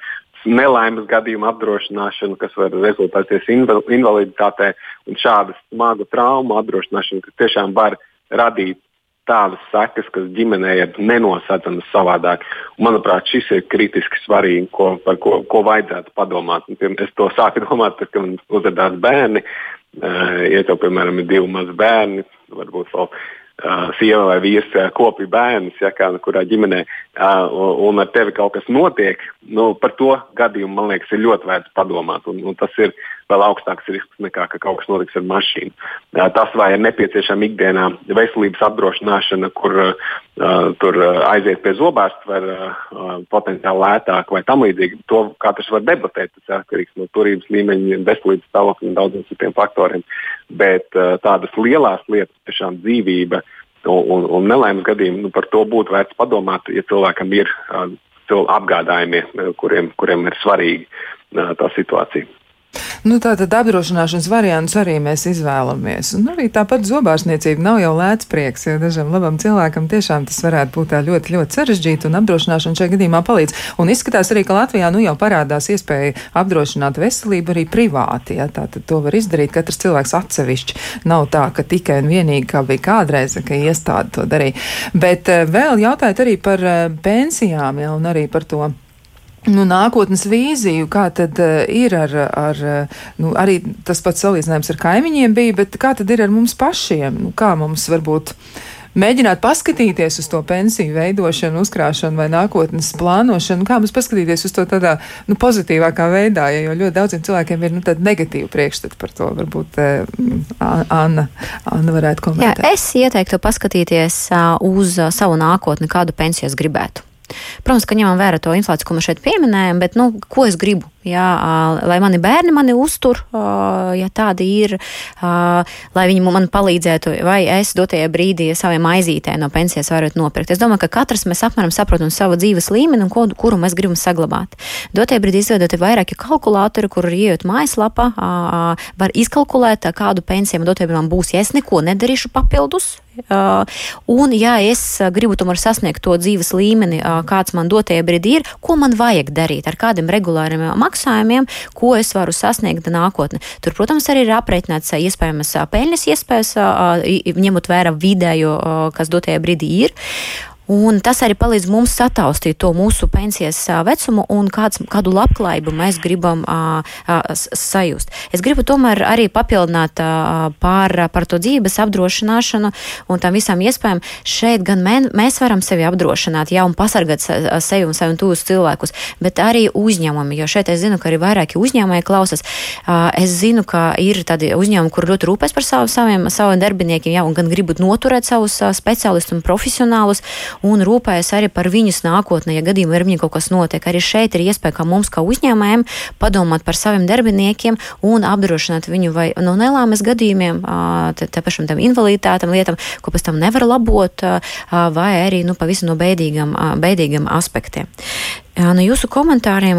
nelaimes gadījumu apdrošināšanu, kas var rezultēties invaliditātē, un šādu smagu traumu apdrošināšanu, kas tiešām var radīt tādas sekas, kas ģimenē ir nenosacāmas savādāk. Manuprāt, šis ir kritiski svarīgi, ko, par ko, ko vajadzētu padomāt. Es to sāku domāt, tad, kad man uzrādījās bērni. Uh, ja tev, piemēram, ir divi mazi bērni, varbūt vēl uh, sieva vai vīrs uh, kopja bērnus, ja kā kurā ģimenē, un ar tevi kaut kas notiek, nu, par to gadījumu, man liekas, ir ļoti vērts padomāt. Un, un tas ir vēl augstāks risks nekā ka kaut kas notiks ar mašīnu. Tas, vai ir nepieciešama ikdienā veselības apdrošināšana, kur uh, tur aiziet pie zobārsta, var uh, potenciāli lētāk vai tam līdzīgi, to katrs var debatēt. Tas atkarīgs no turības līmeņa, veselības stāvokļa un daudziem citiem faktoriem. Bet uh, tādas lielas lietas, tiešām dzīvība un, un, un nelaimes gadījumi, nu, par to būtu vērts padomāt, ja cilvēkam ir uh, apgādājumi, kuriem, kuriem ir svarīga tā situācija. Nu, tā tad apdrošināšanas variants arī mēs izvēlamies. Un arī tāpat zobārstniecība nav jau lēts prieks, jo dažam labam cilvēkam tiešām tas varētu būt ļoti, ļoti sarežģīti, un apdrošināšana šajā gadījumā palīdz. Un izskatās arī, ka Latvijā nu jau parādās iespēja apdrošināt veselību arī privāti. Ja? Tā tad to var izdarīt katrs cilvēks atsevišķi. Nav tā, ka tikai un vienīgi kā bija kādreiz, ka iestāde to darīja. Bet uh, vēl jautājot arī par uh, pensijām, ja, un arī par to Nu, nākotnes vīziju, kā tad uh, ir ar, ar uh, nu, arī tas pats salīdzinājums ar kaimiņiem bija, bet kā tad ir ar mums pašiem? Nu, kā mums varbūt mēģināt paskatīties uz to pensiju veidošanu, uzkrāšanu vai nākotnes plānošanu, kā mums paskatīties uz to tādā nu, pozitīvākā veidā, ja, jo ļoti daudziem cilvēkiem ir nu, tāda negatīva priekšstata par to. Varbūt uh, Anna, Anna varētu komentēt. Jā, es ieteiktu paskatīties uh, uz savu nākotni, kādu pensiju es gribētu. Protams, ka ņemam vērā to inflāciju, ko mēs šeit pieminējam, bet nu, ko es gribu? Jā, lai mani bērni mani uztur, ja tādi ir, lai viņi man palīdzētu, vai es dotajā brīdī saviem aizītē no pensijas varētu nopirkt. Es domāju, ka katrs mēs apmēram saprotam savu dzīves līmeni un ko, kuru mēs gribam saglabāt. Dotajā brīdī izveidot vairāki kalkulatori, kur ieiet mājaslapā, var izkalkulēt, kādu pensiju man dotajā brīdī būs, ja es neko nedarīšu papildus. Un, ja es gribu tomēr sasniegt to dzīves līmeni, uh, kāds man dotajā brīdī ir, ko man vajag darīt, ar kādiem regulāriem maksājumiem, ko es varu sasniegt nākotnē. Tur, protams, arī ir aprēķināts iespējamas peļņas iespējas, ņemot vērā vidējo, kas dotajā brīdī ir. Un tas arī palīdz mums sataustīt to mūsu pensijas vecumu un kāds, kādu labklājību mēs gribam a, a, sajust. Es gribu tomēr arī papildināt a, par, par to dzīves apdrošināšanu un tam visām iespējām. Šeit gan mē, mēs varam sevi apdrošināt, jā, un pasargāt sevi un savus tuvus cilvēkus, bet arī uzņēmumi, jo šeit es zinu, ka arī vairāki uzņēmēji klausas. Es zinu, ka ir tādi uzņēmumi, kur ļoti rūpēs par savu, saviem, saviem darbiniekiem, jā, un gan gribat noturēt savus speciālistus un profesionālus un rūpējas arī par viņus nākotnē, ja gadījumā ar viņiem kaut kas notiek. Arī šeit ir iespēja, kā mums, kā uzņēmējiem, padomāt par saviem darbiniekiem un apdrošināt viņu vai no nelāmes gadījumiem, tā pašam tam invaliditātam lietām, ko pēc tam nevar labot, vai arī nu, pavisam no bēdīgam, bēdīgam aspektiem. No jūsu komentāriem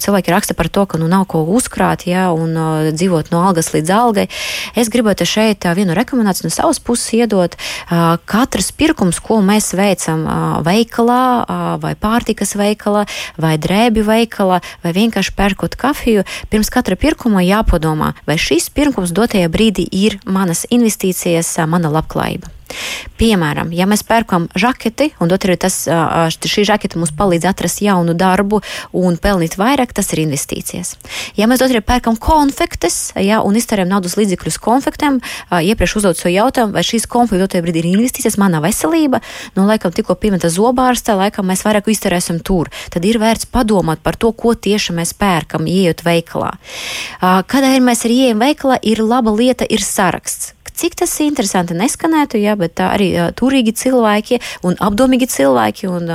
cilvēki raksta par to, ka nu, nav ko uzkrāt, ja, un dzīvot no algas līdz algai. Es gribētu šeit vienu rekomendāciju no savas puses iedot. Katrs pirkums, ko mēs veicam veikalā, vai pārtikas veikalā, vai drēbi veikalā, vai vienkārši pērkot kafiju, pirms katra pirkuma jāpadomā, vai šis pirkums dotajā brīdī ir manas investīcijas, mana labklājība. Piemēram, ja mēs pērkam žaketi, un arī tas, šī žaketa mums palīdz atrast jaunu darbu un pelnīt vairāk, tas ir investīcijas. Ja mēs arī pērkam konfektes, ja, un iztērējam naudas līdzekļus konfektēm, iepriekš uzdot šo jautājumu, vai šīs konfektes dotajā brīdī ir investīcijas, mana veselība, nu, laikam tikko piemēta zobārsta, laikam mēs vairāk iztērēsim tur. Tad ir vērts padomāt par to, ko tieši mēs pērkam, ieejot veikalā. Kad mēs arī ieejam veikalā, ir laba lieta, ir saraksts cik tas interesanti neskanētu, jā, bet arī turīgi cilvēki un apdomīgi cilvēki un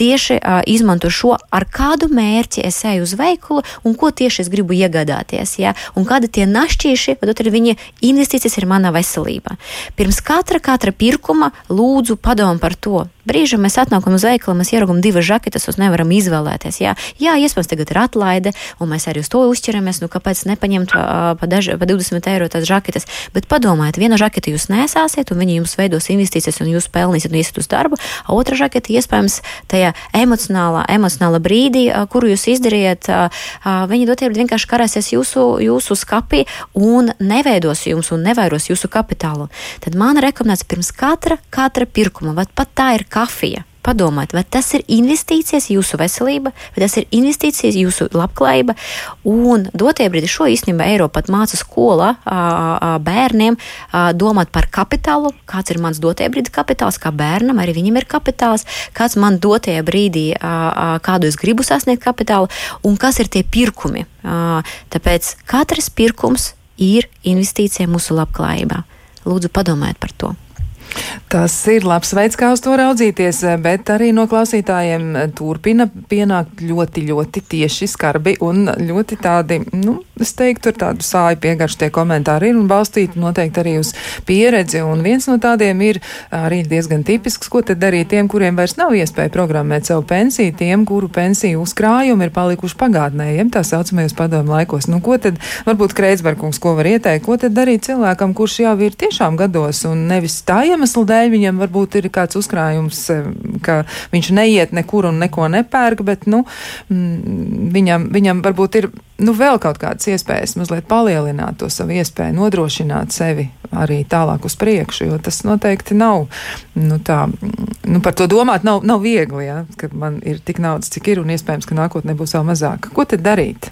tieši izmanto šo, ar kādu mērķi es eju uz veikalu un ko tieši es gribu iegādāties, jā, un kādi tie našķīši, bet arī viņa investīcijas ir mana veselība. Pirms katra, katra pirkuma lūdzu padomu par to. Brīžam mēs atnākam uz veikalu, mēs ieraugam divas žaketes, un nevaram izvēlēties. Jā, jā, iespējams, tagad ir atlaide, un mēs arī uz to uzķeramies. Nu, kāpēc nepaņemt uh, pa, daž, pa 20 eiro tās žaketes? Bet padomājiet, viena žakete jūs nesāsiet, un viņi jums veidos investīcijas, un jūs pelnīsiet un iesiet uz darbu. Otra žakete iespējams tajā emocionālā, emocionālā brīdī, kuru jūs izdarījat, viņi dotie vienkārši karāsies jūsu, jūsu skapī un neveidos jums un nevairos jūsu kapitālu. Tad mana rekomendācija pirms katra, katra pirkuma, pat tā ir kafija padomāt, vai tas ir investīcijas jūsu veselība, vai tas ir investīcijas jūsu labklājība. Un dotie brīdi šo īstenībā Eiropa pat māca skolā bērniem domāt par kapitālu, kāds ir mans dotie brīdi kapitāls, kā bērnam arī viņam ir kapitāls, kāds man dotie brīdī, kādu es gribu sasniegt kapitālu un kas ir tie pirkumi. Tāpēc katrs pirkums ir investīcija mūsu labklājībā. Lūdzu, padomājiet par to. Tas ir labs veids, kā uz to raudzīties, bet arī no klausītājiem turpina pienākt ļoti, ļoti tieši skarbi un ļoti tādi, nu, es teiktu, ar tādu sāju piegaršu tie komentāri ir un balstīti noteikti arī uz pieredzi. Un viens no tādiem ir arī diezgan tipisks, ko tad darīt tiem, kuriem vairs nav iespēja programmēt savu pensiju, tiem, kuru pensiju uzkrājumi ir palikuši pagātnē, jeb tā saucamajos padomu laikos. Nu, ko tad, varbūt Kreitsbergs, ko var ieteikt, ko tad darīt cilvēkam, kurš jau ir tiešām gados un nevis tā iemesla dēļ, viņam varbūt ir kāds uzkrājums, eh, ka viņš neiet nekur un neko nepērk, bet nu, mm, viņam, viņam varbūt ir nu, vēl kaut kādas iespējas mazliet palielināt to savu iespēju, nodrošināt sevi arī tālāk uz priekšu, jo tas noteikti nav, nu, tā, nu, par to domāt nav, nav viegli, ja, ka man ir tik naudas, cik ir, un iespējams, ka nākotnē būs vēl mazāk. Ko tad darīt?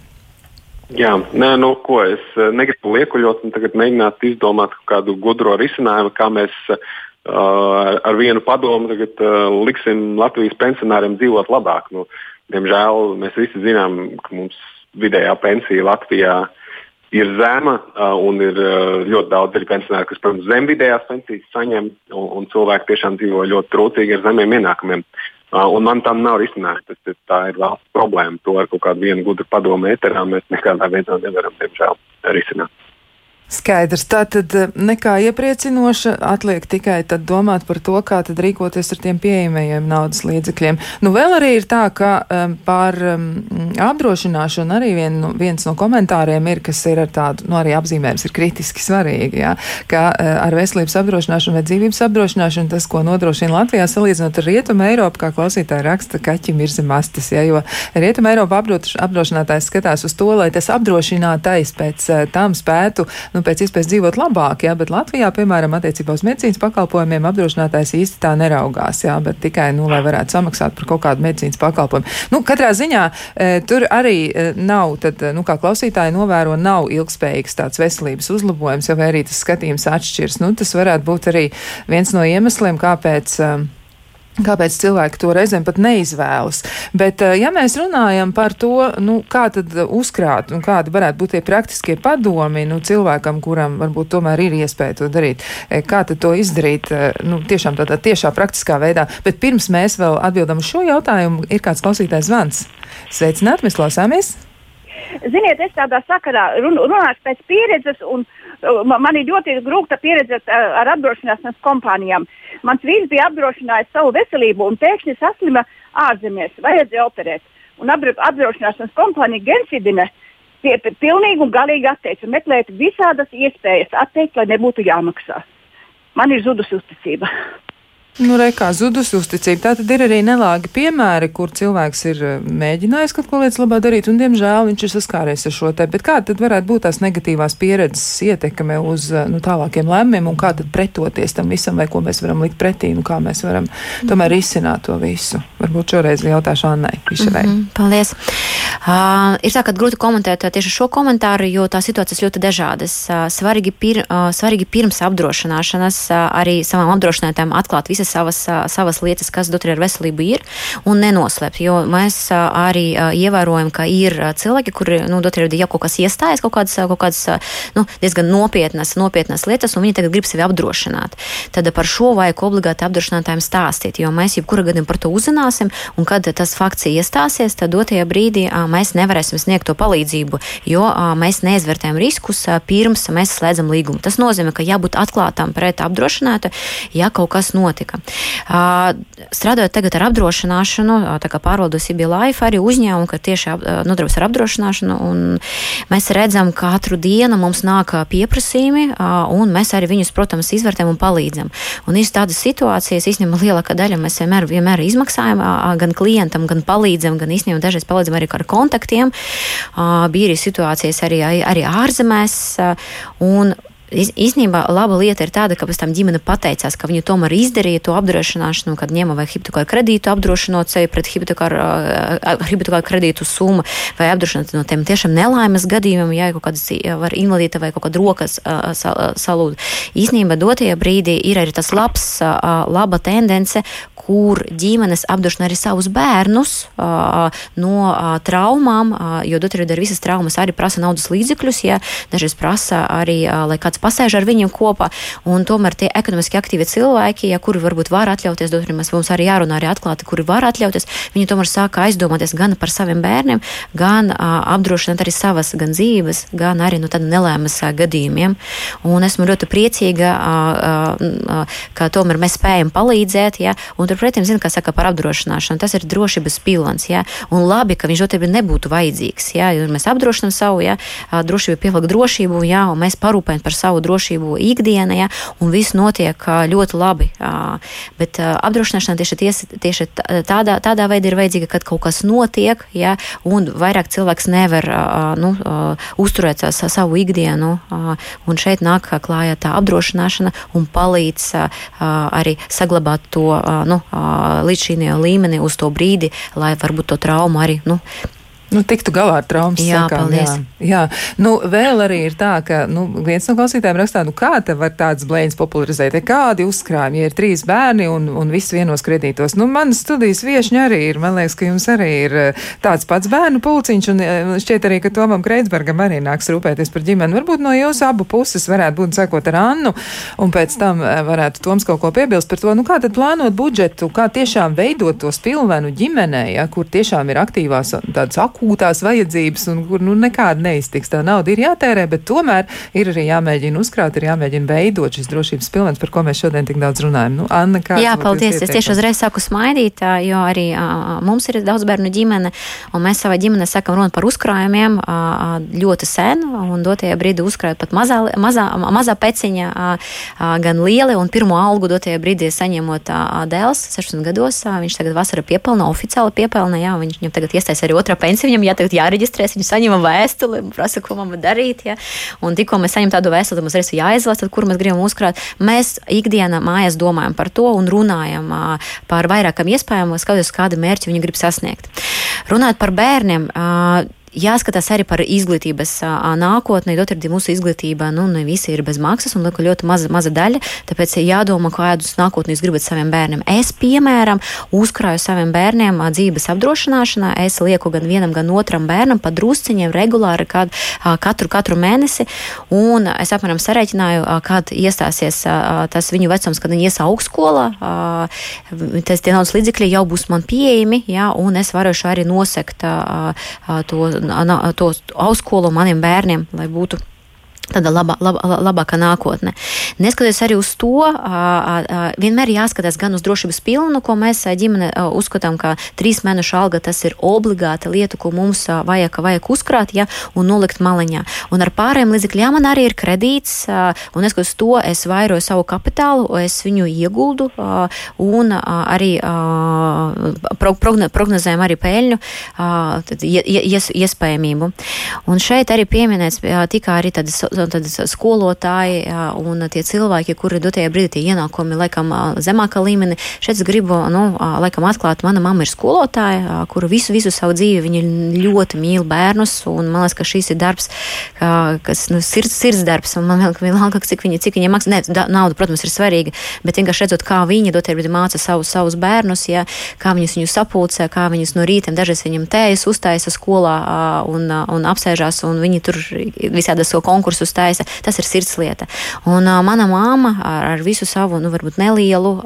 Jā, nē, nu, ko es eh, negribu liekuļot un tagad mēģināt izdomāt kādu gudro risinājumu, kā mēs ar, ar vienu padomu tagad uh, liksim Latvijas pensionāriem dzīvot labāk. Nu, diemžēl mēs visi zinām, ka mums vidējā pensija Latvijā ir zema uh, un ir uh, ļoti daudz pensionāru, kas, protams, zem vidējās pensijas saņem, un, un cilvēki tiešām dzīvo ļoti trūcīgi ar zemiem ienākumiem. Uh, un man tam nav risinājums. Tas, tā ir valsts problēma. To ar kaut kādu vienu gudru padomu ēterā mēs nekādā veidā nevaram, diemžēl, risināt. Skaidrs, tā tad eh, nekā iepriecinoša, atliek tikai tad domāt par to, kā tad rīkoties ar tiem pieejamajiem naudas līdzekļiem. Nu, vēl arī ir tā, ka um, par um, apdrošināšanu arī vien, nu, viens no komentāriem ir, kas ir ar tādu, nu, arī apzīmējums ir kritiski svarīgi, jā, ka uh, ar veselības apdrošināšanu vai dzīvības apdrošināšanu tas, ko nodrošina Latvijā, salīdzinot ar Rietumu Eiropu, kā klausītāji raksta, kaķim ir zem astes, jā, jo Rietumu Eiropa apdrošinātājs skatās uz to, lai tas apdrošinātais pēc uh, tam spētu, nu, pēc iespējas dzīvot labāk, jā, bet Latvijā, piemēram, attiecībā uz medicīnas pakalpojumiem apdrošinātājs īsti tā neraugās, jā, bet tikai, nu, lai varētu samaksāt par kaut kādu medicīnas pakalpojumu. Nu, katrā ziņā e, tur arī e, nav, tad, nu, kā klausītāji novēro, nav ilgspējīgs tāds veselības uzlabojums, ja vai arī tas skatījums atšķirs. Nu, tas varētu būt arī viens no iemesliem, kāpēc. E, Kāpēc cilvēki to reizēm pat neizvēlas? Bet, eh, ja mēs runājam par to, nu, kā tad uzkrāt un kādi varētu būt tie praktiskie padomi nu, cilvēkam, kuram varbūt tomēr ir iespēja to darīt, eh, kā tad to izdarīt eh, nu, tiešām tādā tiešā praktiskā veidā. Bet pirms mēs vēl atbildam uz šo jautājumu, ir kāds klausītājs zvans. Sveicināt, mēs klausāmies! Ziniet, es tādā sakarā runāšu pēc pieredzes, un man ir ļoti grūta pieredze ar apdrošināšanas kompānijām. Mans vīrs bija apdrošinājis savu veselību un pēkšņi saslima ārzemēs, vajadzēja operēt. Un apdrošināšanas kompānija Gensidine pie, pie, pilnīgi un galīgi atteica meklēt visādas iespējas atteikt, lai nebūtu jāmaksā. Man ir zudusi uzticība. Nu, re, kā zudusi uzticība. Tā tad ir arī nelāgi piemēri, kur cilvēks ir eh, mēģinājis kaut ko lietas labā darīt, un, diemžēl, viņš ir saskāries ar šo te. Bet kā tad varētu būt tās negatīvās pieredzes ietekme uz eh, nu, tālākiem lēmumiem, un kā tad pretoties tam visam, vai ko mēs varam likt pretī, un kā mēs varam tomēr izsināt to visu? Varbūt šoreiz jautāšu Annai Fišerai. Mm -hmm, paldies. Uh, ir tā, ka grūti komentēt tieši šo komentāru, jo tā situācijas ļoti dažādas. Uh, svarīgi, pir, uh, svarīgi pirms apdrošināšanas uh, arī savam apdrošinātājam atklāt visas savas, savas lietas, kas dotri ar veselību ir, un nenoslēpt. Jo mēs arī ievērojam, ka ir cilvēki, kuri nu, ir jau kaut kas iestājas, kaut kādas, kaut kādas nu, diezgan nopietnas, nopietnas lietas, un viņi tagad grib sevi apdrošināt. Tad par šo vajag obligāti apdrošinātājiem stāstīt, jo mēs jebkura gadījumā par to uzzināsim, un kad tas fakts iestāsies, tad dotajā brīdī mēs nevarēsim sniegt to palīdzību, jo mēs neizvērtējam riskus pirms mēs slēdzam līgumu. Tas nozīmē, ka jābūt atklātām pret apdrošinātu, ja kaut kas notika. Strādājot tagad ar apdrošināšanu, tā kā pārvaldos IBI Life arī uzņēmumu, ka tieši nodarbojas ar apdrošināšanu, un mēs redzam, ka katru dienu mums nāk pieprasījumi, un mēs arī viņus, protams, izvērtējam un palīdzam. Un ir tādas situācijas, īstenībā lielākā daļa mēs vienmēr, vienmēr izmaksājam gan klientam, gan palīdzam, gan īstenībā dažreiz palīdzam arī ar kontaktiem. Bija arī situācijas arī, arī ārzemēs. Un īstenībā laba lieta ir tāda, ka pēc tam ģimene pateicās, ka viņi tomēr izdarīja to apdrošināšanu, kad ņēma vai hipotekāru kredītu apdrošinot sevi pret hipotekāru, kredītu summu vai apdrošinot no tiem tiešām nelaimes gadījumiem, ja kaut kādas var invalīta vai kaut kāda rokas salūda. Īstenībā dotajā brīdī ir arī tas labs, laba tendence, kur ģimenes apdrošina arī savus bērnus no traumām, jo brīdī visas traumas arī prasa naudas līdzekļus, ja dažreiz prasa arī, lai kāds pasēž ar viņiem kopā, un tomēr tie ekonomiski aktīvi cilvēki, ja kuri varbūt var atļauties, dotajā mēs mums arī jārunā arī atklāti, kuri var atļauties, viņi tomēr sāka aizdomāties gan par saviem bērniem, gan apdrošināt arī savas gan dzīves, gan arī no tāda nelēmas gadījumiem. Un esmu ļoti priecīga, ka tomēr mēs spējam palīdzēt, ja, un turpretī, zinu, kā saka par apdrošināšanu, tas ir drošības pilons, ja, un labi, ka viņš dotajā nebūtu vajadzīgs, ja, jo mēs apdrošinām savu, ja, drošību pievilkt drošību, ja, un mēs parūpējam par savu drošību ikdienā, ja, un viss notiek ļoti labi. Bet apdrošināšana tieši, ties, tieši tādā, tādā veidā ir vajadzīga, kad kaut kas notiek, ja, un vairāk cilvēks nevar nu, uzturēt savu ikdienu. Un šeit nāk klājā tā apdrošināšana un palīdz arī saglabāt to nu, līdz šī līmeni uz to brīdi, lai varbūt to traumu arī nu, Nu, tiktu galā ar traumas jā, sekām. Paldies. Jā, jā. Nu, vēl arī ir tā, ka nu, viens no klausītājiem rakstā, nu kā te var tāds blēņas popularizēt, ja kādi uzkrājumi, ja ir trīs bērni un, un viss vienos kredītos. Nu, manas studijas viešņi arī ir, man liekas, ka jums arī ir eh, tāds pats bērnu pulciņš, un eh, šķiet arī, ka Tomam Kreitsbergam arī nāks rūpēties par ģimeni. Varbūt no jūsu abu puses varētu būt sakot ar Annu, un pēc tam eh, varētu Toms kaut ko piebilst par to, nu kā tad plānot budžetu, kā tiešām veidot to spilvenu ģimenē, ja, kur tiešām ir aktīvās tādas akūtas akūtās vajadzības un kur nu, nekāda neiztiks. Tā nauda ir jātērē, bet tomēr ir arī jāmēģina uzkrāt, ir jāmēģina veidot šis drošības pilvens, par ko mēs šodien tik daudz runājam. Nu, Anna, Jā, paldies. Es tieši uzreiz sāku smaidīt, jo arī a, mums ir daudz bērnu ģimene, un mēs savā ģimenē sakam runu par uzkrājumiem a, a, ļoti sen, un dotajā brīdī uzkrājot pat mazā, mazā, mazā peciņa, a, a, gan lieli, un pirmo algu dotajā brīdī saņemot dēls 16 gados. A, viņš tagad vasarā piepelna, oficiāli piepelna, jā, viņš viņam tagad iestājas arī otrā pensija viņam jā, tagad jāreģistrēs, viņi saņem vēstuli, prasa, ko man darīt. Ja? Un tikko mēs saņemam tādu vēstuli, mums ir jāizlasa, kur mēs gribam uzkrāt. Mēs ikdienā mājās domājam par to un runājam par vairākām iespējām, skatoties, kādu mērķi viņi grib sasniegt. Runājot par bērniem, jāskatās arī par izglītības nākotni. Dotridi mūsu izglītība, nu, ne visi ir bez maksas, un ļoti maza, maza daļa. Tāpēc jādomā, kādus nākotnē jūs gribat saviem bērniem. Es, piemēram, uzkrāju saviem bērniem dzīves apdrošināšanā. Es lieku gan vienam, gan otram bērnam pa drusciņiem regulāri kād, katru, katru mēnesi. Un es apmēram sarēķināju, kad iestāsies tas viņu vecums, kad viņi ies augstskolā. Tas tie naudas līdzekļi jau būs man pieejami, jā, un es varēšu arī nosekt to to augstskolu maniem bērniem, lai būtu tāda laba, laba, labāka nākotne. Neskatoties arī uz to, vienmēr jāskatās gan uz drošības pilnu, ko mēs ģimene uzskatām, ka trīs mēnešu alga tas ir obligāta lieta, ko mums vajag, vajag uzkrāt ja, un nolikt maliņā. Un ar pārējiem līdzekļiem man arī ir kredīts, un neskatoties to, es vairoju savu kapitālu, es viņu ieguldu un arī prognozējam arī peļņu ies, iespējamību. Un šeit arī pieminēts tika arī tādas tad skolotāji un tie cilvēki, kuri dotajā brīdī tie ienākumi laikam zemākā līmenī. Šeit es gribu, nu, laikam atklāt, mana mamma ir skolotāja, kura visu, visu savu dzīvi viņa ļoti mīl bērnus, un man liekas, ka šīs ir darbs, kas, nu, sirds, sirds darbs, un man vienalga, cik viņa, cik viņa maksā. Nē, nauda, protams, ir svarīga, bet vienkārši redzot, kā viņa dotajā brīdī māca savus, savus bērnus, ja, kā viņus viņu sapulcē, kā viņus no rīta dažreiz viņam tējas uztaisa skolā un, un apsēžās, un viņi tur visādas konkursus kursus taisa, tas ir sirdslieta. Un uh, mana māma ar, ar visu savu, nu, varbūt nelielu uh,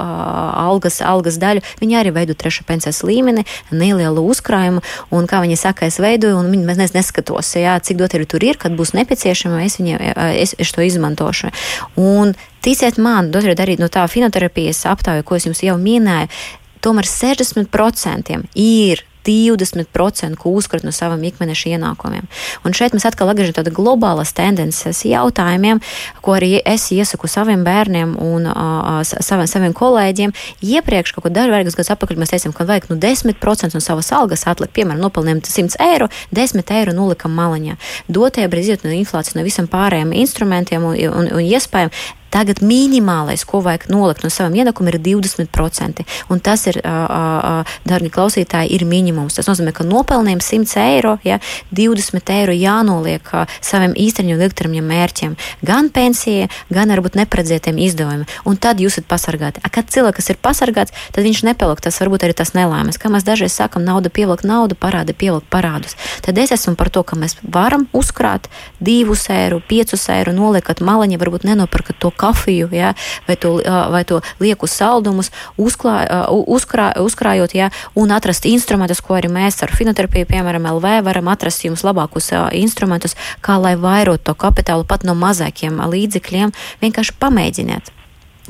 algas, algas daļu, viņa arī veido trešā pensijas līmeni, nelielu uzkrājumu, un kā viņa saka, es veidoju, un viņa nes, neskatos, jā, cik dot arī tur ir, kad būs nepieciešama, es, viņa, es, es to izmantošu. Un Ticiet man, dotrīt arī no tā finoterapijas aptauja, ko es jums jau minēju, tomēr 60% ir 20% uzkrāt no saviem ikmēneša ienākumiem. Un šeit mēs atkal atgriežamies pie globālās tendences jautājumiem, ko arī es iesaku saviem bērniem un uh, saviem, saviem kolēģiem. Iepriekš, kaut ko dažus gadus atpakaļ, mēs teicām, ka vajag nu, 10% no savas algas atlikt, piemēram, nopelnījām 100 eiro, 10 eiro nolikam maliņā. Dotajā brīdī, no inflācijas, no visiem pārējiem instrumentiem un, un, un iespējām, Tagad minimālais, ko vajag nolikt no saviem ienākumiem, ir 20%. Un tas ir, darbie klausītāji, ir minimums. Tas nozīmē, ka nopelnījumi 100 eiro, ja 20 eiro jānoliek saviem īstermiņa un ilgtermiņa mērķiem. Gan pensija, gan varbūt neparedzētiem izdevumiem. Un tad jūs esat pasargāti. Kad cilvēks ir pasargāts, tad viņš nepelk. Tas varbūt arī tas nelēmas. Kā mēs dažreiz sakam, nauda pievilk naudu, parādi pievilk parādus. Tad es esmu par to, ka mēs varam uzkrāt 2 eiro, 5 eiro, noliekat maliņu, varbūt nenopirkat to kafiju, ja, vai, to, vai to lieku saldumus, uzklā, uzkrā, uzkrājot, ja, un atrast instrumentus, ko arī mēs ar finoterapiju, piemēram, LV, varam atrast jums labākus instrumentus, kā lai vairot to kapitālu pat no mazākiem līdzekļiem, vienkārši pamēģiniet.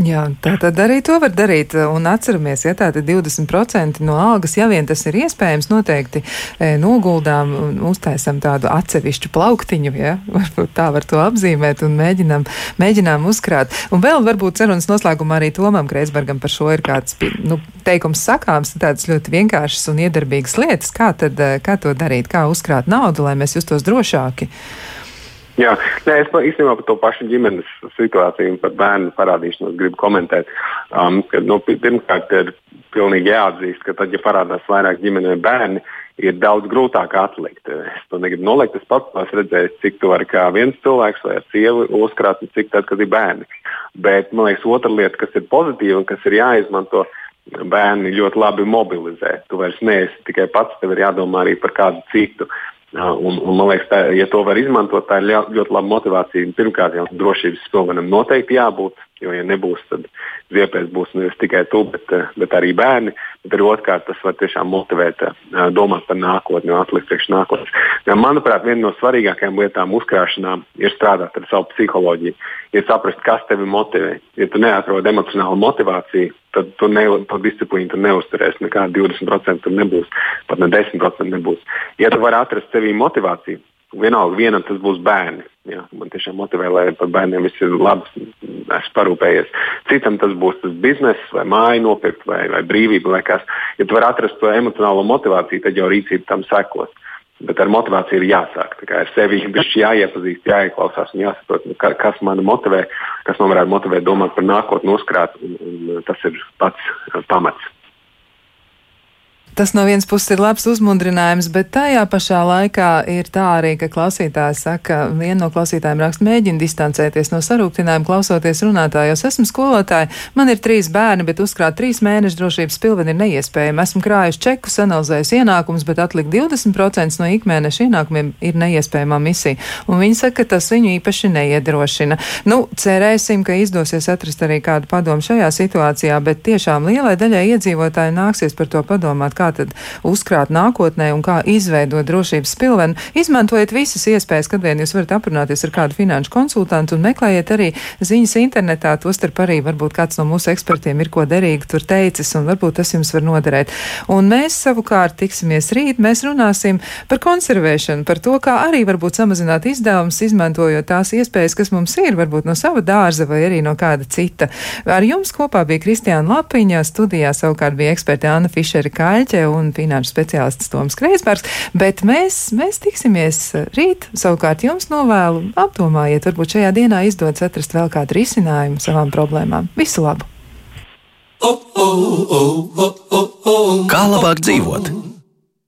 Jā, tā tad arī to var darīt. Un atceramies, ja tā tad 20% no algas, ja vien tas ir iespējams, noteikti e, noguldām un uztaisam tādu atsevišķu plauktiņu, ja, varbūt tā var to apzīmēt un mēģinām, mēģinām uzkrāt. Un vēl varbūt sarunas noslēgumā arī Tomam Kreisbergam par šo ir kāds, nu, teikums sakāms, tādas ļoti vienkāršas un iedarbīgas lietas. Kā tad, e, kā to darīt, kā uzkrāt naudu, lai mēs justos drošāki? Jā, nē, es īstenībā par to pašu ģimenes situāciju un par bērnu parādīšanos gribu komentēt. Um, ka, nu, pirmkārt, ir pilnīgi jāatzīst, ka tad, ja parādās vairāk ģimenē bērni, ir daudz grūtāk atlikt. Es to negribu nolikt. Es pats esmu redzējis, cik to var kā viens cilvēks vai ar sievu uzkrāt, un cik tad, kad ir bērni. Bet man liekas, otra lieta, kas ir pozitīva un kas ir jāizmanto, bērni ļoti labi mobilizē. Tu vairs neesi tikai pats, tev ir jādomā arī par kādu citu. Un, un, man liekas, tā, ja to var izmantot, tā ir ļoti laba motivācija. Pirmkārt, jau drošības spilvenam noteikti jābūt, jo, ja nebūs, tad ziepēs būs nevis tikai tu, bet, bet arī bērni. Bet arī otrkārt, tas var tiešām motivēt, domāt par nākotni, atlikt priekš nākotnes. Ja, manuprāt, viena no svarīgākajām lietām uzkrāšanā ir strādāt ar savu psiholoģiju, ir saprast, kas tevi motivē. Ja tu neatrod emocionālu motivāciju, tad tu ne, to disciplīnu tu neuzturēsi. Nekāda 20% tur nebūs, pat ne 10% nebūs. Ja tu vari atrast sevī motivāciju, vienalga, vienam tas būs bērni. Jā, man tiešām motivē, lai par bērniem viss ir labi, esmu parūpējies. Citam tas būs tas bizness, vai māja nopirkt, vai, vai brīvība, vai kas. Ja tu vari atrast to emocionālo motivāciju, tad jau rīcība tam sekos. Bet ar motivāciju ir jāsāk. Ar sevi ir jāiepazīst, jāieklausās un jāsaprot, nu, kas man motivē, kas man varētu motivēt domāt par nākotni, uzkrāt. Un, un tas ir pats pamats. Tas no vienas puses ir labs uzmundrinājums, bet tajā pašā laikā ir tā arī, ka klausītājs saka, viena no klausītājiem raksta, mēģina distancēties no sarūktinājuma, klausoties runātājos. Esmu skolotāja, man ir trīs bērni, bet uzkrāt trīs mēnešu drošības pilveni ir neiespējami. Esmu krājuši čekus, analizējis ienākumus, bet atlikt 20% no ikmēneša ienākumiem ir neiespējama misija. Un viņi saka, ka tas viņu īpaši neiedrošina. Nu, cerēsim, ka izdosies atrast arī kādu padomu šajā situācijā, bet tiešām lielai daļai iedzīvotāji nāksies par to padomāt kā tad uzkrāt nākotnē un kā izveidot drošības pilvenu. Izmantojiet visas iespējas, kad vien jūs varat aprunāties ar kādu finanšu konsultantu un meklējiet arī ziņas internetā. Tostarp arī varbūt kāds no mūsu ekspertiem ir ko derīgi tur teicis un varbūt tas jums var noderēt. Un mēs savukārt tiksimies rīt, mēs runāsim par konservēšanu, par to, kā arī varbūt samazināt izdevumus, izmantojot tās iespējas, kas mums ir, varbūt no sava dārza vai arī no kāda cita. Ar jums kopā bija Kristiāna Lapiņa, studijā savukārt bija eksperti Anna Fišera Kaļķa Kaļķe un finanšu speciālists Toms Kreisbergs, bet mēs, mēs tiksimies rīt. Savukārt jums novēlu apdomājiet, varbūt šajā dienā izdodas atrast vēl kādu risinājumu savām problēmām. Visu labu! Kā labāk dzīvot?